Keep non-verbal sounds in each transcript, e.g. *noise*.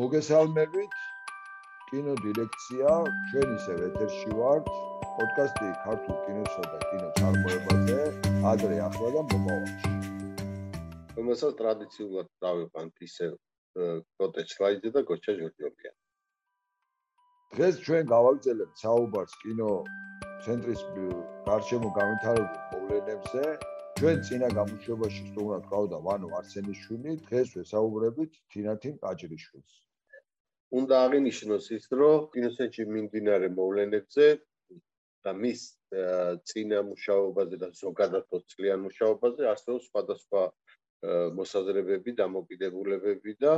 მოგესალმებით. კინო დირექცია. ჩვენ ისევ ეთერში ვართ. პოდკასტი ქართულ კინოსა და კინო წარმოებაზე. ადრე ახლა და მომავალში რომელსაც ტრადიციულად დავიყვანთ ისევ კოტე ჩლაიძე და გოჩა ჯორჯიოვია დღეს ჩვენ გავაგზავნებთ საუბარს კინო ცენტრის გარშემო განვითარებულ მოვლენებზე ჩვენ წინა გამოშვებაში სტუმრად ყავდა ვანო არსენიშვილი დღეს ვესაუბრებით თინათინ კაჭრიშვილს უნდა აღინიშნოს ის, რომ კინოსენჩი მიმდინარე მოვლენებზე და მის წინა მუშაობაზე და ზოგადად 20 წლიან მუშაობაზე არსებობს სხვადასხვა მოსაზრებები, დამოკიდებულებები და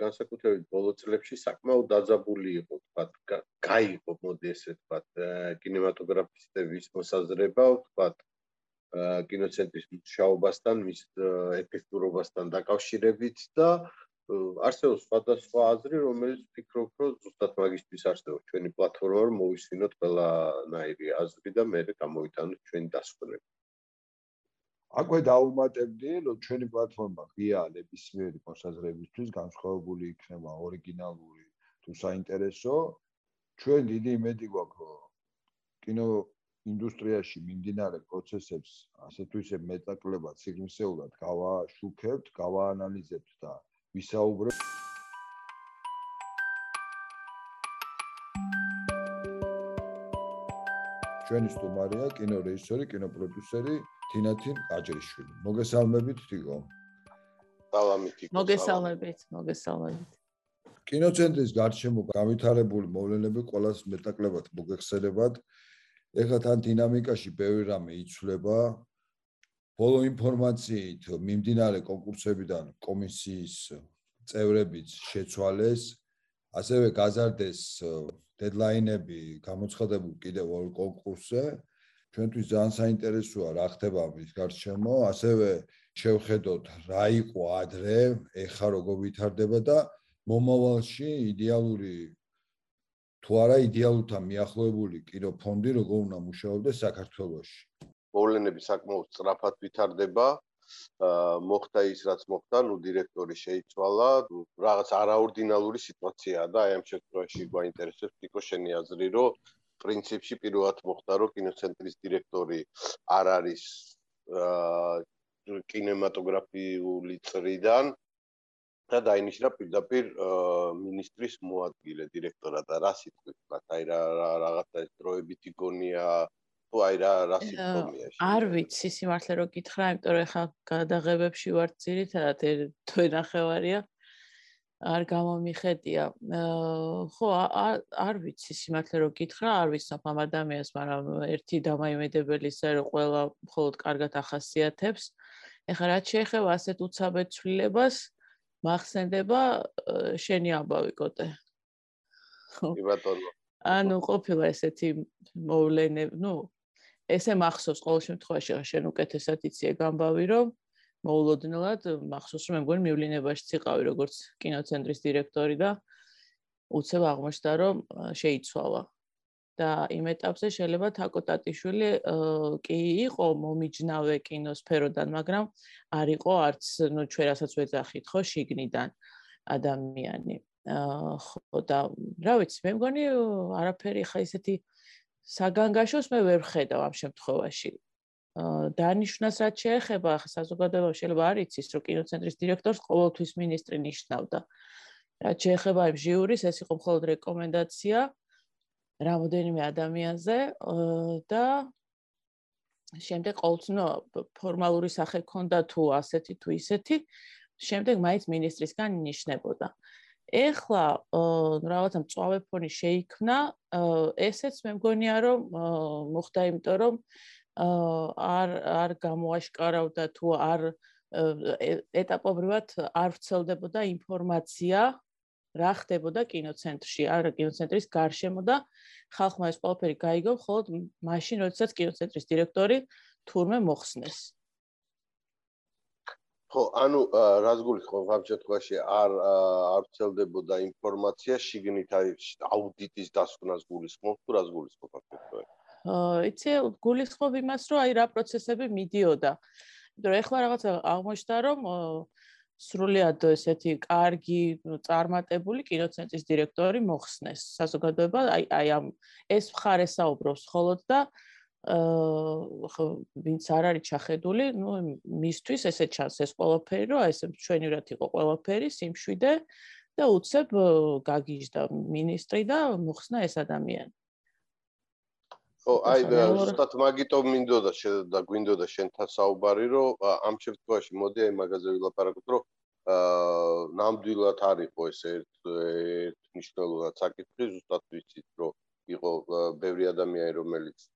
განსაკუთრებით ბოლო წლებში საკმაოდ დაძაბული იყო, თქვა, გაიყო, მოდი ესე თქვა, კინემატოგრაფისტების მოსაზრება, თქვა, კინოცენტრის მუშაობასთან, მის ეფექტურობასთან დაკავშირებით და არსებობს სხვადასხვა აზრი, რომელიც ფიქრობ, რომ ზუსტად მაგისტრის არსებობს ჩვენი პლატფორმა, რომ მოვისმინოთ ყველანაირი აზრი და მე გამოვიტანოთ ჩვენი დასკვნები. აკვე დაუმატებდი, რომ ჩვენი პლატფორმა ღია ნებისმიერი მოსაზრებისთვის განსხვავებული იქნება, ორიგინალური თუ საინტერესო. ჩვენ დიდი იმედი გვაქვს, რომ კინო ინდუსტრიაში მიმდინარე პროცესებს ასე თუ ისე მეტაკლებად სიგნისეულად გავაშუქებთ, გავაანალიზებთ და ვისაუბრებ ჩვენი სტუმარია კინორეჟისორი, კინოპროდიუსერი თინათინ აჯრიშვილი. მოგესალმებით თიკო. სალამი თიკო. მოგესალმებით, მოგესალმებით. კინოცენტრის გარშემო გავითარებული მოვლენები ყოველას მეტაკლებად მოგეხსენებათ. ეხლა თან დინამიკაში ბევრი რამე იცვლება, ბოლო ინფორმაციით მიმდინარე კონკურსებიდან კომისიის წევრებიც შეცვალეს. ასევე გაზარდეს დედლაინები გამოცხადებულ კიდევ ორ კონკურსზე. ჩვენთვის ძალიან საინტერესოა რა ხდება მის გარშემო. ასევე შევხედოთ რა იყო ადრე ეხა როგორ ვითარდება და მომავალში იდეალური თუ არა იდეალურთან მიახლოებული კინოფონდი როგორ უნდა მუშაობდეს საქართველოში მოვლენები საკმაოდ სწრაფად ვითარდება. აა მოხდა ის, რაც მოხდა, ნუ დირექტორი შეიცვალა, რაღაც არაორდინალური სიტუაციაა და აი ამ შემთხვევაში გვაინტერესებს თიკო შენი აზრი, რომ პრინციპში პირველად მოხდა, რომ კინოცენტრის დირექტორი არ არის აა კინემატოგრაფიული წრიდან და დაინიშნა პირდაპირ მინისტრის მოადგილე დირექტორად და რა სიტყვით, აი რა რაღაცა დროებითი გონია თუ აი რა რა სიმპტომია ეს? არ ვიცი სიმართლე რო გითხრა იმიტომ რომ ეხა გადაღებებში ვარ ძირითადად თუ ნახევარია. არ გამომიხედია ხო არ ვიცი სიმართლე რო გითხრა არ ვიცნობ ამ ადამიანს მაგრამ ერთი დამაიმედებელი ისე რომ ყველა მხოლოდ კარგად ახასიათებს. ეხა რაც შეეხება ასეთ უცაბეთ ცვლილებას მახსენდება შენი ამბავი კოტე ხო. კი ბატონო. ანუ ყოფილა ესეთი მოვლენები ნუ ესე მახსოვს ყოველ შემთხვევაში შენ უკეთესად იცი ეგ ამბავი რომ მოულოდნელად მახსოვს რომ მე მგონი მივლინებაში ციყავი როგორც კინოცენტრის დირექტორი და უცებ აღმოჩნდა რომ შეიცვალა და იმ ეტაპზე შეიძლება თაკოტატიშვილი კი იყო მომიჯნავე კინოსფეროდან მაგრამ არ იყო არც ნუ ჩვენ რასაც ვეძახით ხო შიგნიდან ადამიანი ხო და რა ვიცი მე მგონი არაფერი ხა ისეთი საგანგაშოს მე ვერ ხედავ ამ შემთხვევაში. აა დანიშნას რაც შეეხება ახლა საზოგადოება შეიძლება არ იცის რომ კინოცენტრის დირექტორს ყოველთვის მინისტრი ნიშნავდა. რაც შეეხება იმ ჟიურის ეს იყო მხოლოდ რეკომენდაცია რამოდენიმე ადამიანზე და შემდეგ ყოველთვის ფორმალური სახე ქონდა თუ ასეთი თუ ისეთი შემდეგ მაინც მინისტრისგან ნიშნებოდა. ეხლა რაღაცა მწვავე ფონი შეიქმნა ესეც მე მგონია რომ მოხდა იმიტომ რომ არ არ გამოაშკარავდა თუ არ ეტაპობრივად არ ვრცელდებოდა ინფორმაცია რა ხდებოდა კინოცენტრში არ კინოცენტრის გარშემო და ხალხმა ეს ყველაფერი გაიგო მხოლოდ მაშინ როდესაც კინოცენტრის დირექტორი თურმე მოხსნეს ხო, ანუ რას გულისხმობ ამ შემთხვევაში არ არ ცელდებოდა ინფორმაცია შიგნით არის აუდიტის დასკვნას გულისხმობ თუ რას გულისხმობ ამ შემთხვევაში? აა, იცი, გულისხმობ იმას, რომ აი რა პროცესები მიდიოდა. იმიტომ რომ ეხლა რაღაცა აღმოჩნდა, რომ სრულიად ესეთი კარგი წარმატებული კინოცენტრის დირექტორი მოხსნეს. საზოგადოება აი აი ამ ეს მხარე საუბრობს ხოლოდ და აა ვინც არ არის ჩახედული ნუ მისთვის ესე ჩანს ეს ყველაფერი რომ ესე ჩვენივრად იყო ყველაფერი სიმშვიდე და უცებ გაგიჟდა ministri და მოხსნა ეს ადამიანი ო აი ზუსტად მაგიტომ მინდოდა და გვინდოდა შენთან საუბარი რომ ამ შემთხვევაში მოდი აი მაგაზე ვილაპარაკოთ რომ აა ნამდვილად არისო ეს ერთ ერთ მნიშვნელოვნად საკითხი ზუსტად ვიცით რომ იყო ბევრი ადამიანი რომელიც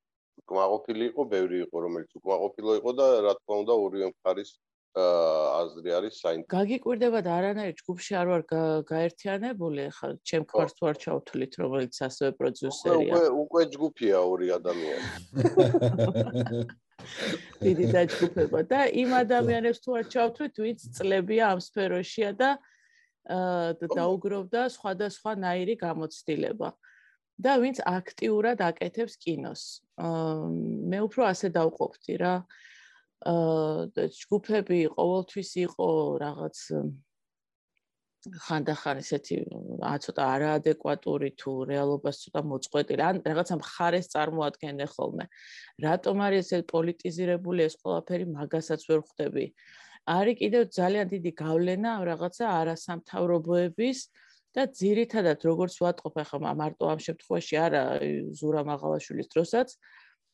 უკმაყოფილი იყო ბევრი იყო რომელიც უკმაყოფილო იყო და რა თქმა უნდა ორივე მხარის აზრი არის საინტერესო. გაგიკვირდება და არანაირ ჯგუფში არ ვარ გაერთიანებული, ხა ჩემ ქვარს თუ არ ჩავთვლით, რომელიც ასევე პროდიუსერია. უკვე უკვე ჯგუფია ორი ადამიანი. *laughs* დიდი დაჯგუფება და იმ *laughs* ადამიანებს თუ არ ჩავთვლით, ვინც წლებია ამ სფეროშია და დაუგროვდა სხვადასხვა ნაირი გამოცდილება. და ვინც აქტიურად აკეთებს კინოს. აა მე უფრო ასე დავყოფთი რა. აა ჯგუფები ყოველთვის იყო რაღაც ხანდახან ესეთი ა ცოტა არაადეკვატური თუ რეალობას ცოტა მოწყვეტილი ან რაღაცა მხარეს წარმოადგენენ ხოლმე. რატომ არის ესე პოლიტიზირებული ეს ყველაფერი მაგასაც ვერ ხვდები. არის კიდევ ძალიან დიდი გავლენა რაღაცა არასამთავრობოების და ძირითადად როგორც ვატყობ ახლა მარტო ამ შემთხვევაში არა ზურა მაღალაშვილის დროსაც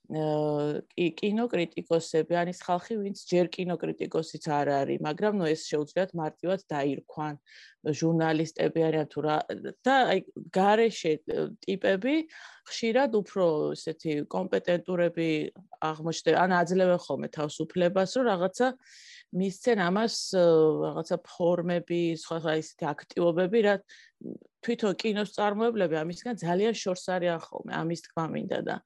კინოკრიტიკოსები, ან ის ხალხი, ვინც ჯერ კინოკრიტიკოსიც არ არის, მაგრამ ნუ ეს შეუძლიათ მარტივად დაირქვან ჟურნალისტები არიან თუ რა. და აი გარეშე ტიპები ხშირად უფრო ესეთი კომპეტენტურები აღმოჩნდება, ან აძლევენ ხოლმე თავისუფლებას, რომ რაღაცა მისცენ ამას რაღაცა ფორმები, სხვა ისეთი აქტივობები, რა თვითონ კინოს წარმოებლები ამისგან ძალიან შორს არიან ხოლმე, ამის თქმა მინდა და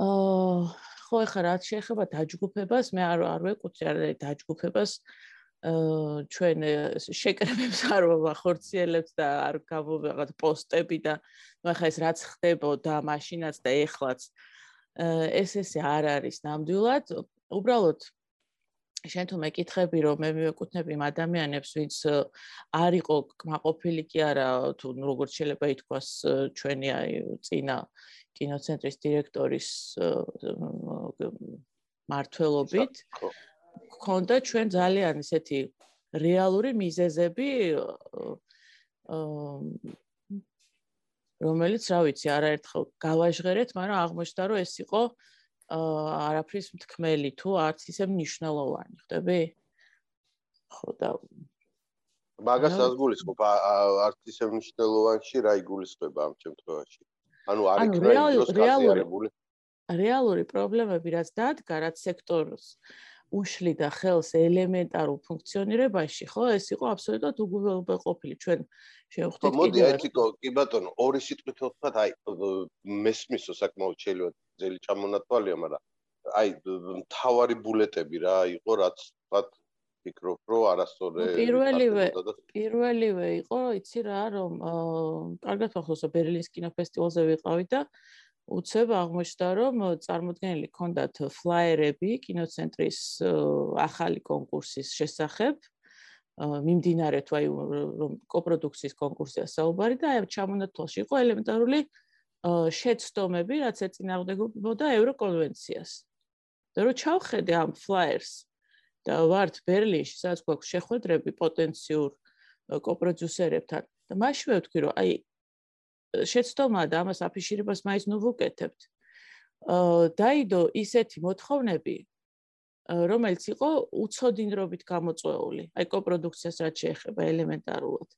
ხო ახლა რაც შეეხება დაჯგუფებას, მე არ არ ვეკუთვნი არ დაჯგუფებას აა ჩვენ შეკრებებს არ ვახორციელებთ და არ გავუღებთ პოსტები და ნუ ახლა ეს რაც ხდებოდა მაშინაც და ეხლაც ეს ესე არ არის ნამდვილად. უბრალოდ შენ თუ მეკითხები რომ მე მივეკუთვნები ადამიანებს ვინც არ იყო კმაყოფილი კი არა თუ როგორც შეიძლება ითქვას ჩვენი აი წინა კინოცენტრის დირექტორის მართლობით ქონდა ჩვენ ძალიან ისეთი რეალური მიზეზები რომელიც რა ვიცი არაერთხელ გავაჟღერეთ, მაგრამ აღმოჩნდა რომ ეს იყო არაფრის მთქმელი თუ არც ისე მნიშვნელოვანი, ხდები? ხო და მაგას ასგულისხმობ არც ისე მნიშვნელოვანში რა იგულისხმება ამ შემთხვევაში? ანუ არ იქნება ის რეალური რეალური პრობლემები რაც დადგა რაც სექტორს უშლიდა ხელს ელემენტარულ ფუნქციონირებაში, ხო, ეს იყო აბსოლუტურად უგულვებელყოფილი ჩვენ შევხვდით კიდევ. მოდი ეთიკო, კი ბატონო, ორი სიტყვით ვთქვათ, აი მესმისო საკმაოდ შეიძლება ძელი ჩამონათვალია, მაგრამ აი თავარი ბულეტები რა იყო, რაც ვთქვათ ფიქრობ, რომ არასწორი პირველივე პირველივე იყო, იცი რა, რომ კარგად ახსოვს ბერლინის კინოფესტივალზე ვიყავი და უცებ აღმოჩნდა, რომ წარმოქმნილი ქონდათ ფლაიერები კინოცენტრის ახალი კონკურსის შესახებ. მიმდინარე თუ აი რომ კოპროდუქციის კონკურსია საუბარი და აი ჩამონათვალში იყო ელემენტარული შეცდომები, რაც ეწინააღმდეგებოდა ევროკონვენციას. და რომ ჩავხედე ამ ფლაიერს და ვართ ბერლინში, სადაც გვაქვს შეხვედრები პოტენციურ კოპროდიუსერებთან. და მაშინ ვთქვი, რომ აი შეცდომა და ამას აფიშირებას მაინც ნუ ვუკეთებთ. აა დაიდო ისეთი მოთხოვნები, რომელიც იყო უცოდინრობით გამოწვეული, აი კოპროდუქციას რაც შეეხება ელემენტარულად.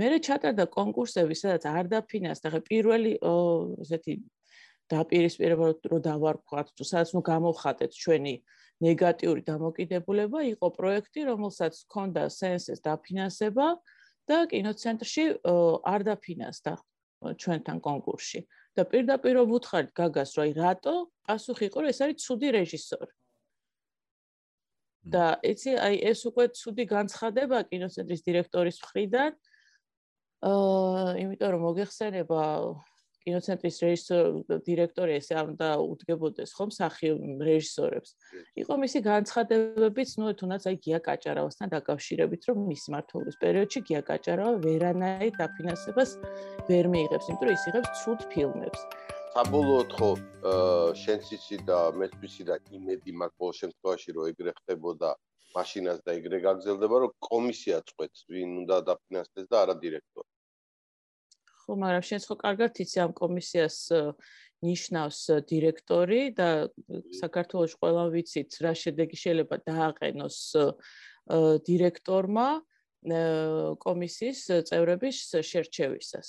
მერე ჩატარდა კონკურსები, სადაც არ დაფინანსდა, ხა პირველი ესეთი დაპირისპირება რომ დავარქვათ, თუ სადაც ნუ გამოვხატეთ ჩვენი ნეგატიური დამოკიდებულება იყო პროექტი, რომელსაც ჰქონდა სენსეს დაფინანსება და კინოცენტრში არ დაფინანსდა ჩვენთან კონკურსში. და პირდაპირ ვუთხარით გაგას, რომ აი რატო? პასუხი იყო, რომ ეს არის ცუდი რეჟისორი. და იცი, აი ეს უკვე ცუდი განცხადება კინოცენტრის დირექტორის მხრიდან. აა, იმიტომ რომ მოგეხსენება კინოცენტრის რეჟისორ დირექტორი ესე არ უნდა უდგებოდეს ხომ სახი რეჟისორებს. იყო მისი განცხადებებიც, ნუ თუნდაც აი გია კაჭარავასთან დაკავშირებით, რომ მისი მართლობის პერიოდში გია კაჭარავა ვერანაირ დაფინანსებას ვერ მიიღებს, იმიტომ რომ ის იღებს ცუდ ფილმებს. საბოლოოდ ხო შენც იცი და მეც ვიცი და იმედი მაქვს ყოველ შემთხვევაში რომ ეგრე ხდებოდა მაშინაც და ეგრე გაგზელდება რომ კომისია წყვეტს ვინ უნდა დაფინანსდეს და არა დირექტორი ხო მაგრამ შენც ხო კარგად იცი ამ კომისიას ნიშნავს დირექტორი და საქართველოს ყველა ვიცით რა შედეგი შეიძლება დააყენოს დირექტორმა კომისიის წევრების შერჩევისას.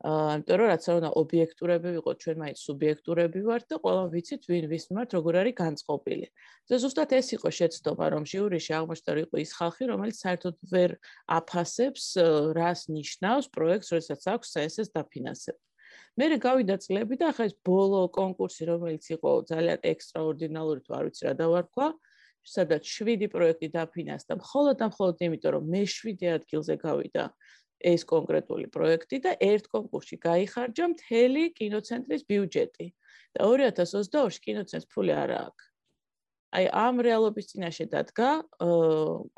იმიტომ რომ რაც უნდა ობიექტურები ვიყოთ, ჩვენ მაინც სუბიექტურები ვართ და ყველა ვიცით ვინ ვის მიმართ როგორ არის განწყობილი. და ზუსტად ეს იყო შეცდომა, რომ ჟიურიში აღმოჩნდა რომ იყო ის ხალხი, რომელიც საერთოდ ვერ აფასებს რას ნიშნავს პროექტს, როდესაც აქვს CSS დაფინანსება. მე გავიდა წლები და ახლა ეს ბოლო კონკურსი, რომელიც იყო ძალიან ექსტრაორდინალური, თუ არ ვიცი რა დავარქვა, სადაც 7 პროექტი დაფინანსდა, მხოლოდ და მხოლოდ იმიტომ, რომ მე 7 ადგილზე გავიდა. ეს კონკრეტული პროექტი და ერთ კონკურსში გაიხარჯა მთელი კინოცენტრის ბიუჯეტი. და 2022-ში კინოცენტრს ფული არ აქვს. აი ამ რეალობის წინაშე დადგა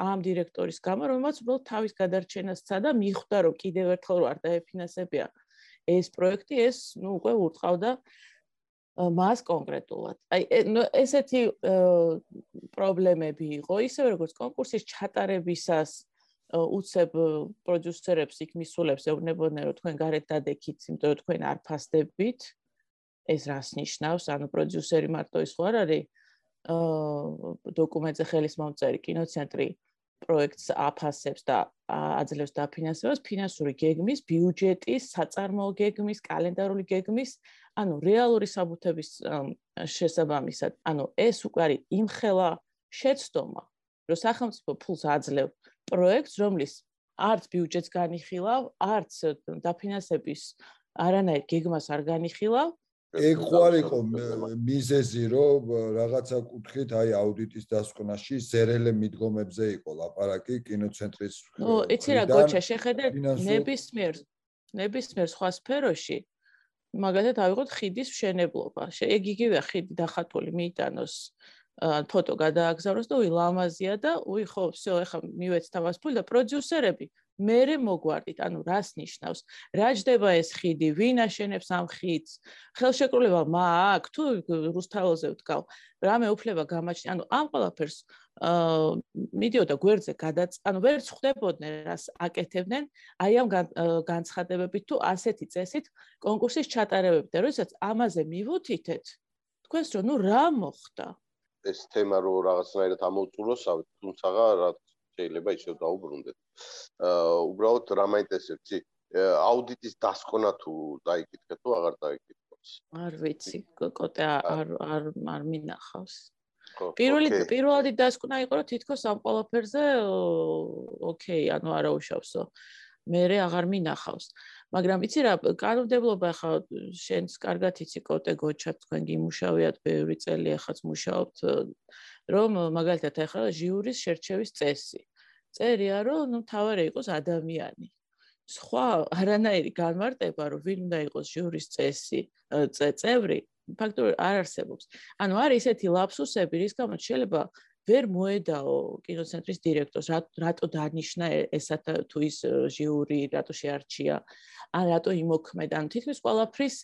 ამ დირექტორის გამო, რომელმაც უბრალოდ თავის გადარჩენას სცადა, მიხვდა რომ კიდევ ერთხელ არ დაეფინანსებია ეს პროექტი, ეს ნუ უკვე ურწყავდა მას კონკრეტულად. აი ესეთი პრობლემები იყო, ისევე როგორც კონკურსის ჩატარებისას უცებ პროდიუსერებს იქ მისულებს ეუბნებოდნენ რომ თქვენ გარეთ დადექით, იმიტომ რომ თქვენ არ ფასდებით. ეს რას ნიშნავს? ანუ პროდიუსერი მარტო ის ხო არ არის? აა დოკუმენტზე ხელის მომწერი კინოცენტრი პროექტს აფასებს და აძლევს დაფინანსებას ფინანსური გეგმის, ბიუჯეტის, საწარმოო გეგმის, კალენდარული გეგმის, ანუ რეალური საბუთების შესაბამისად. ანუ ეს უკვე არის იმხელა შეცდომა, რომ სახელმწიფო ფულს აძლევს პროექტს, რომლის არც ბიუჯეტს განიხილავ, არც hm, დაფინანსების არანაირ გეგმას არ განიხილავ. ეგ ხო არ იყო მიზეზი, რომ hm, რაღაცა კუთხით აი აუდიტის დასკვნაში ზერელე მიდგომებზე იყო ლაპარაკი კინოცენტრის. ო, იცი რა გოჩა, შეხედე ნებისმიერ ნებისმიერ სხვა სფეროში მაგალითად ავიღოთ ხიდის მშენებლობა. ეგ იგივე ხიდი დახატული მიიტანოს ფოტო გადააგზავნოს და უი ლამაზია და უი ხო всё ეხა მივეცთა მას ფული და პროდიუსერები მერე მოგვარდით ანუ რას ნიშნავს რა ჯდება ეს ხიდი ვინ აშენებს ამ ხიდს ხელშეკრულება მაქვს თუ რუსთაველზე ვთქავ რამე უფლება გამაჩნია ანუ ამ ყველაფერს აა მიდიოდა გვერდზე გადაც ანუ ვერც ხვდებოდნენ რას აკეთებდნენ აი ამ განცხადებებით თუ ასეთი წესით კონკურსის ჩატარებებით და როდესაც ამაზე მივუთითეთ თქვენს რომ ნუ რა მოხდა ეს თემა რო რაღაცნაირად ამოწუროსავთ, თუმცა რა შეიძლება ისევ დაუბრუნდეთ. აა უბრალოდ რა მაინტერესებს? აუდიტის დასკვნა თუ დაიკითხეთ თუ აღარ დაიკითხოთ? არ ვიცი, კოტე არ არ არ მინახავს. პირველი პირველადი დასკვნა იყო რომ თითქოს ამ ყველაფერზე ოკეი, ანუ არაუშავსო. მე რე აღარ მინახავს. მაგრამ იცი რა კანონმდებლობა ხა შენს კარგად იცი კოტე გოჩა თქვენ გიმუშავიათ ბევრი წელი ახაც მუშაობთ რომ მაგალითად ახლა ჟიურის შერჩევის წესი. წერია რომ ნუ თავარი იყოს ადამიანი. სხვა არანაირი განმარტება რომ ვინ უნდა იყოს ჟიურის წესი წევრი ფაქტობრივად არ არსებობს. ანუ არის ესეთი ლაფსუსები რის გამოც შეიძლება ვერ მოედაო კინოცენტრის დირექტორს, რატო დანიშნა ესათ თუ ის ჟიური, რატო შეარჩია, ან რატო იმოქმედა, ან თითქოს ყველაფრის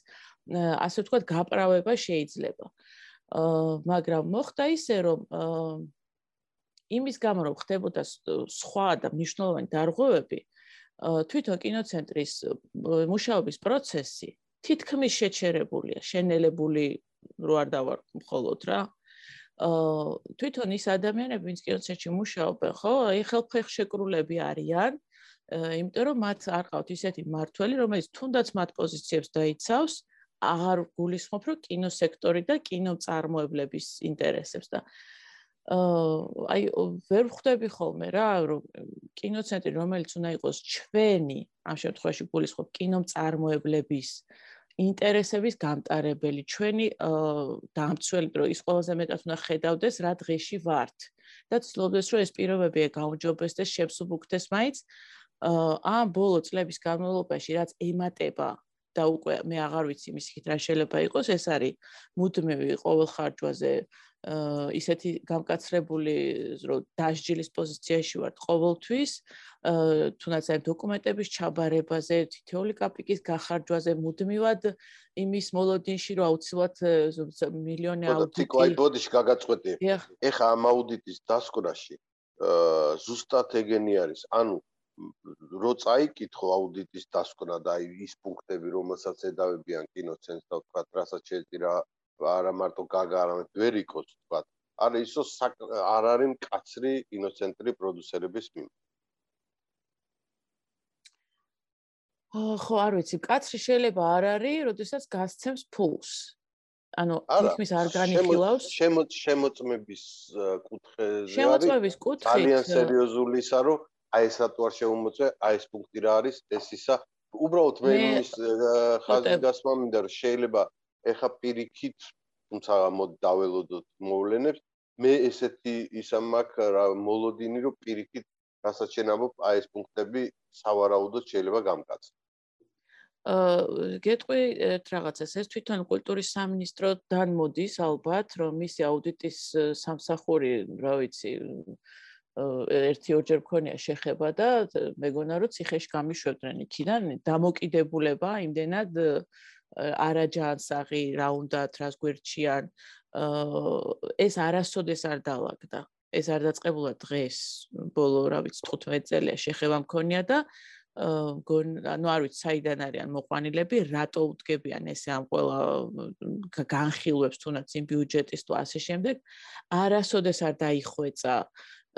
ასე ვთქვათ, გაправება შეიძლება. აა, მაგრამ მოხდა ისე, რომ იმის გამო, რომ ხდებოდა სხვა და მნიშვნელოვანი დარღვევები, თვითონ კინოცენტრის მუშაობის პროცესი თითქმის შეჩერებულია, შენელებული რო არ დავარ მხოლოდ რა, თვითონ ის ადამიანები ვინც კინოცენტრში მუშაობენ ხო აი ხელფეხშეკრულები არიან იმიტომ რომ მათ არ ყავთ ისეთი მართველი, რომელიც თუნდაც მათ პოზიციებს დაიცავს, აღარ გულისხმობ, რომ კინოსექტორი და კინოწარმოებლების ინტერესებს და აი ვერ ხვდები ხოლმე რა, რომ კინოცენტრი რომელიც უნდა იყოს ჩვენი, ამ შემთხვევაში გულისხმობ კინოწარმოებლების ინტერესების გამტარებელი, ჩვენი დამცველი დრო ის ყველაზე მეტად უნდა ხედავდეს რა დღეში ვართ. და ცდილობდეს რომ ეს პირობები გაუმჯობესდეს, შეფსუბუქდეს მაინც ამ ბოლო წლების განმავლობაში რაც ემატება და უკვე მე აღარ ვიცი მისიქით რა შეიძლება იყოს ეს არის მუდმივი ყოველ ხარჯვაზე ისეთი გამკაცრებული რომ დასჯილის პოზიციაში ვარ ყოველთვის. თუნდაც აი დოკუმენტების ჩაბარებაზე თითოეული კაპიკის გახარჯვაზე მუდმივად იმის მოლოდინში რომ აუცილებლად მილიონი აუდიტი აი ბოდიში გაგაწყვეტი. ეხა ამ აუდიტის დასკვნაში ზუსტად ეგენი არის ანუ რო წაიკითხო აუდიტის დასკვნა და ის პუნქტები რომელსაც ედავებიან კინოცენს და თქვა რასაც შეეძირა არა მარტო გაგა არამედ ვერიკოს თქვა არის ისო არ არის მკაცრი ინოცენტრი პროდიუსერების მიმ ხო არ ვიცი კაცრი შეიძლება არ არის როდესაც გასცემს ფულს. ანუ თითქმის არ განიხილავს. შემოწმების კუთხეზე შემოწმების კუთხე ძალიან სერიოზულისა რომ აი ეს რატო არ შემოწმე აი ეს პუნქტი რა არის ეს ისა. უბრალოდ მე ის ხაზი გასმა მინდა რომ შეიძლება ეხა პირიქით თუმცა მოდ დაველოდოთ მოვლენებს. მე ესეთი ისა მაქვს რა მოლოდინი რომ პირიქით რასაც შენამობ აი ეს პუნქტები სავარაუდოდ შეიძლება გამკაცო აა გეტყვი ერთ რაღაცას. ეს თვითონ კულტურის სამინისტროდან მოდის ალბათ რომ მისი აუდიტის სამსახური რა ვიცი ერთი ორჯერ მქონია შეხება და მეგონა რომ ციხეში გამიშვებდნენ იქიდან დამოკიდებულება იმდენად არაჯანსაღი რა უნდა რას გვერდჩიან. ეს არასოდეს არ დაალაგდა. ეს არ დაწყებულა დღეს ბოლო რა ვიცი 15 წელია შეხება მქონია და ანუ არ ვიცი საიდან არიან მოყვანილები რატო უდგებიან ესე ამ ყველა განხილვებს თუნდაც იმ ბიუჯეტის თუ ასე შემდეგ არასოდეს არ დაიხვეწა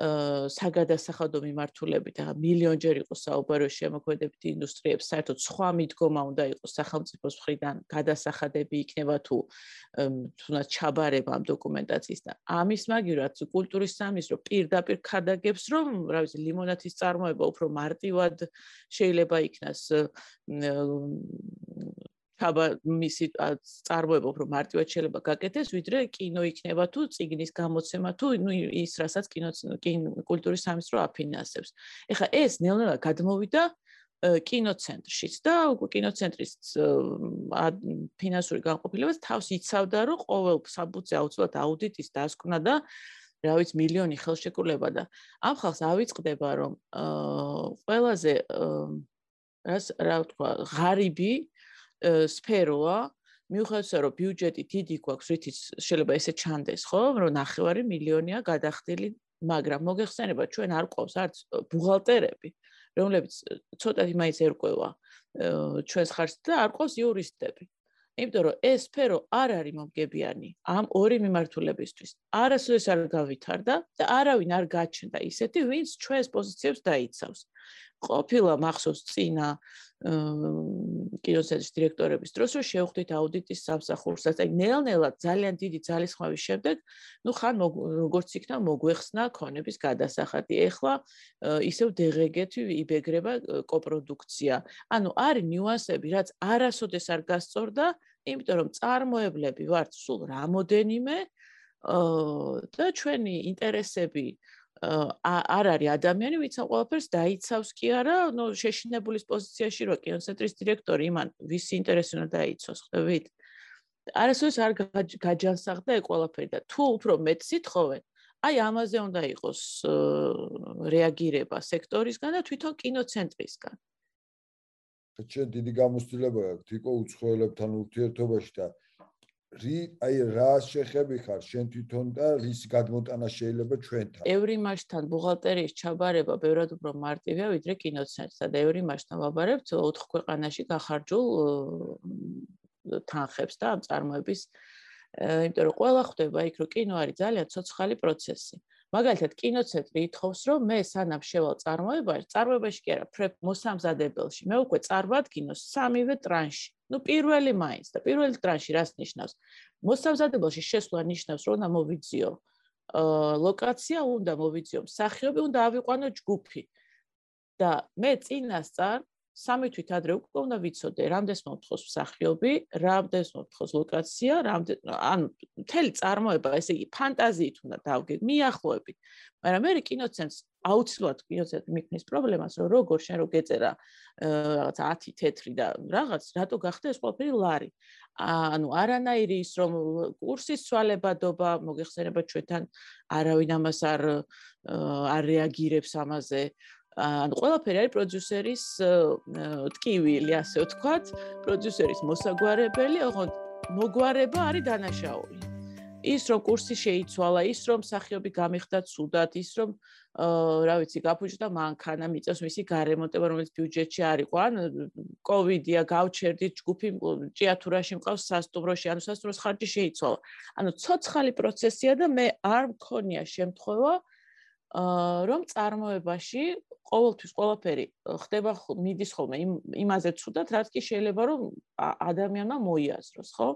საგადასახადო მიმართულებით ახლა მილიონჯერ იყო საუბარი შემოქმედებითი ინდუსტრიებს საერთოდ სხვა მიდგომა უნდა იყოს სახელმწიფოს მხრიდან გადასახადები იქნება თუ თუნდაც ჩაბარება ამ დოკუმენტაციის და ამის მაგივრად კულტურის სამინისტრო პირდაპირ ხადაგებს რომ რა ვიცი ლიმონათის წარმოება უფრო მარტივად შეიძლება იქნას ხაბა მისი წარმოება უფრო მარტივად შეიძლება გაკეთდეს, ვიდრე კინო იქნება თუ ციგნის გამოცემა თუ ნუ ის რასაც კინო კულტურის სამინისტრო აფინანსებს. ეხლა ეს ნელ-ნელა გადმოვიდა კინოცენტრშიც და კინოცენტრის ფინანსური განყოფილებას თავს იცავდა, რომ ყოველ საბუთზე აუცილებლად აუდიტის დასკვნა და რა ვიცი მილიონი ხელშეკრულება და ამ ხალხს ავიწყდება რომ აა ყველაზე რას რა ვთქვა ღარიბი სფეროა. მიუხედავად რომ ბიუჯეტი დიდი გვაქვს რითიც შეიძლება ესე ჩანდეს ხო რომ ნახევარი მილიონია გადახდილი მაგრამ მოგეხსენება ჩვენ არ ყავს არც ბუღალტერები რომლებიც ცოტათი მაინც ერკვევა ჩვენს ხარჯს და არ ყავს იურისტები. იმიტომ რომ ეს სფერო არ არის მომგებიანი ამ ორი მიმართულებისთვის. არასოდეს არ გავითარდა და არავინ არ გაჩნდა ისეთი ვინც ჩვენს პოზიციებს დაიცავს. ყოფილა მახსოვს წინა კინოცენტრის დირექტორების დროს რომ შევხვდით აუდიტის სამსახურსაც. აი ნელ-ნელა ძალიან დიდი ძალისხმევის შემდეგ ნუ ხან როგორც იქნა მოგვეხსნა ქონების გადასახადი. ეხლა ისევ დეგეგეთი იბეგრება კოპროდუქცია. ანუ არის ნიუანსები რაც არასოდეს არ გასწორდა იმიტომ რომ წარმოებლები ვართ სულ რამოდენიმე და ჩვენი ინტერესები არ არის ადამიანი, ვინც ამ ყველაფერს დაიცავს კი არა, ნუ შეშინებულის პოზიციაში რო კინოცენტრის დირექტორი იმან ვის ინტერესი უნდა დაიცოს, ხვდებით? არასოდეს არ გაჯანსაღდა ეს ყველაფერი და თუ უფრო მეტ სიტყვენ, აი ამაზე უნდა იყოს რეაგირება სექტორისგან და თვითონ კინოცენტრისგან. ჩვენ დიდი გამოცდილება აქვს თიკო უცხოელებთან ურთიერთობაში და რი აი რა შეხები ხარ? შენ თვითონ და რის გადმოტანა შეიძლება ჩვენთან? ევრიმაშთან ბუღალტერიის ჩაბარება ბევრად უფრო მარტივია ვიდრე კინოცენტრსა და ევრიმაშთან ვაბარებთ 4 ქვეყანაში გახარჯულ თანხებს და ამ წარმოების იმიტომ რომ ყველა ხვდება იქ რომ კინო არის ძალიან ცოცხალი პროცესი მაგალითად კინოცენტრი ითხოვს რომ მე სანამ შევალ წარმოებაში წარმოებაში კი არა პრეპ მოსამზადებელში. მე უკვე წარვადგინო სამივე ტრანში. ну პირველი მაინც და პირველი ტრანში რას ნიშნავს? მოსამზადებელში შესვლა ნიშნავს რომ უნდა მოვიძიო ლოკაცია უნდა მოვიძიო მსახიობი უნდა ავიყვანო ჯგუფი. და მე წინასწარ სამი თვით ადრე უკვე უნდა ვიცოდე, რამდენს მომთხოს მსახიობი, რამდენს მომთხოს ლოკაცია, რამდენ ანუ მთელი წარმოება, ესე იგი, ფანტაზიით უნდა დავგე, მიახლოებით. მაგრამ მე კინოცენტრს აუცილებლად კინოცენტრი მიქნის პრობლემას, რომ როგორ შენ რო გეწერა რაღაც 10 თეთრი და რაღაც, რატო გახდა ეს ყველაფერი ლარი. ანუ არანაირი ის რომ კურსის ცვალებადობა მოგეხსენება ჩვენთან არავინ ამას არ არ რეაგირებს ამაზე ანუ ყველაფერი არის პროდიუსერის ტკივილი ასე ვთქვათ პროდიუსერის მოსაგვარებელი ოღონდ მოგვარება არის დანაშაული ის რომ კურსი შეიცვალა, ის რომ სახიობი გამიხდა ცუდად, ის რომ რა ვიცი, გაფუჭდა მანქანა, მიწევს მისი გარემონტება, რომელიც ბიუჯეტში არისო, ან კოვიდია, გავჩერდით ჯგუფი ჭიათურაში მყავს სასტუმროში, ანუ სასტუმროს ხარჯი შეიცვალა. ანუ ცოცხალი პროცესია და მე არ მქონია შემთხვევა აა რომ წარმოებაში ყოველთვის ყველაფერი ხდება მიდის ხოლმე იმ იმაზე ცუდად, რაც კი შეიძლება რომ ადამიანმა მოიაზროს, ხო?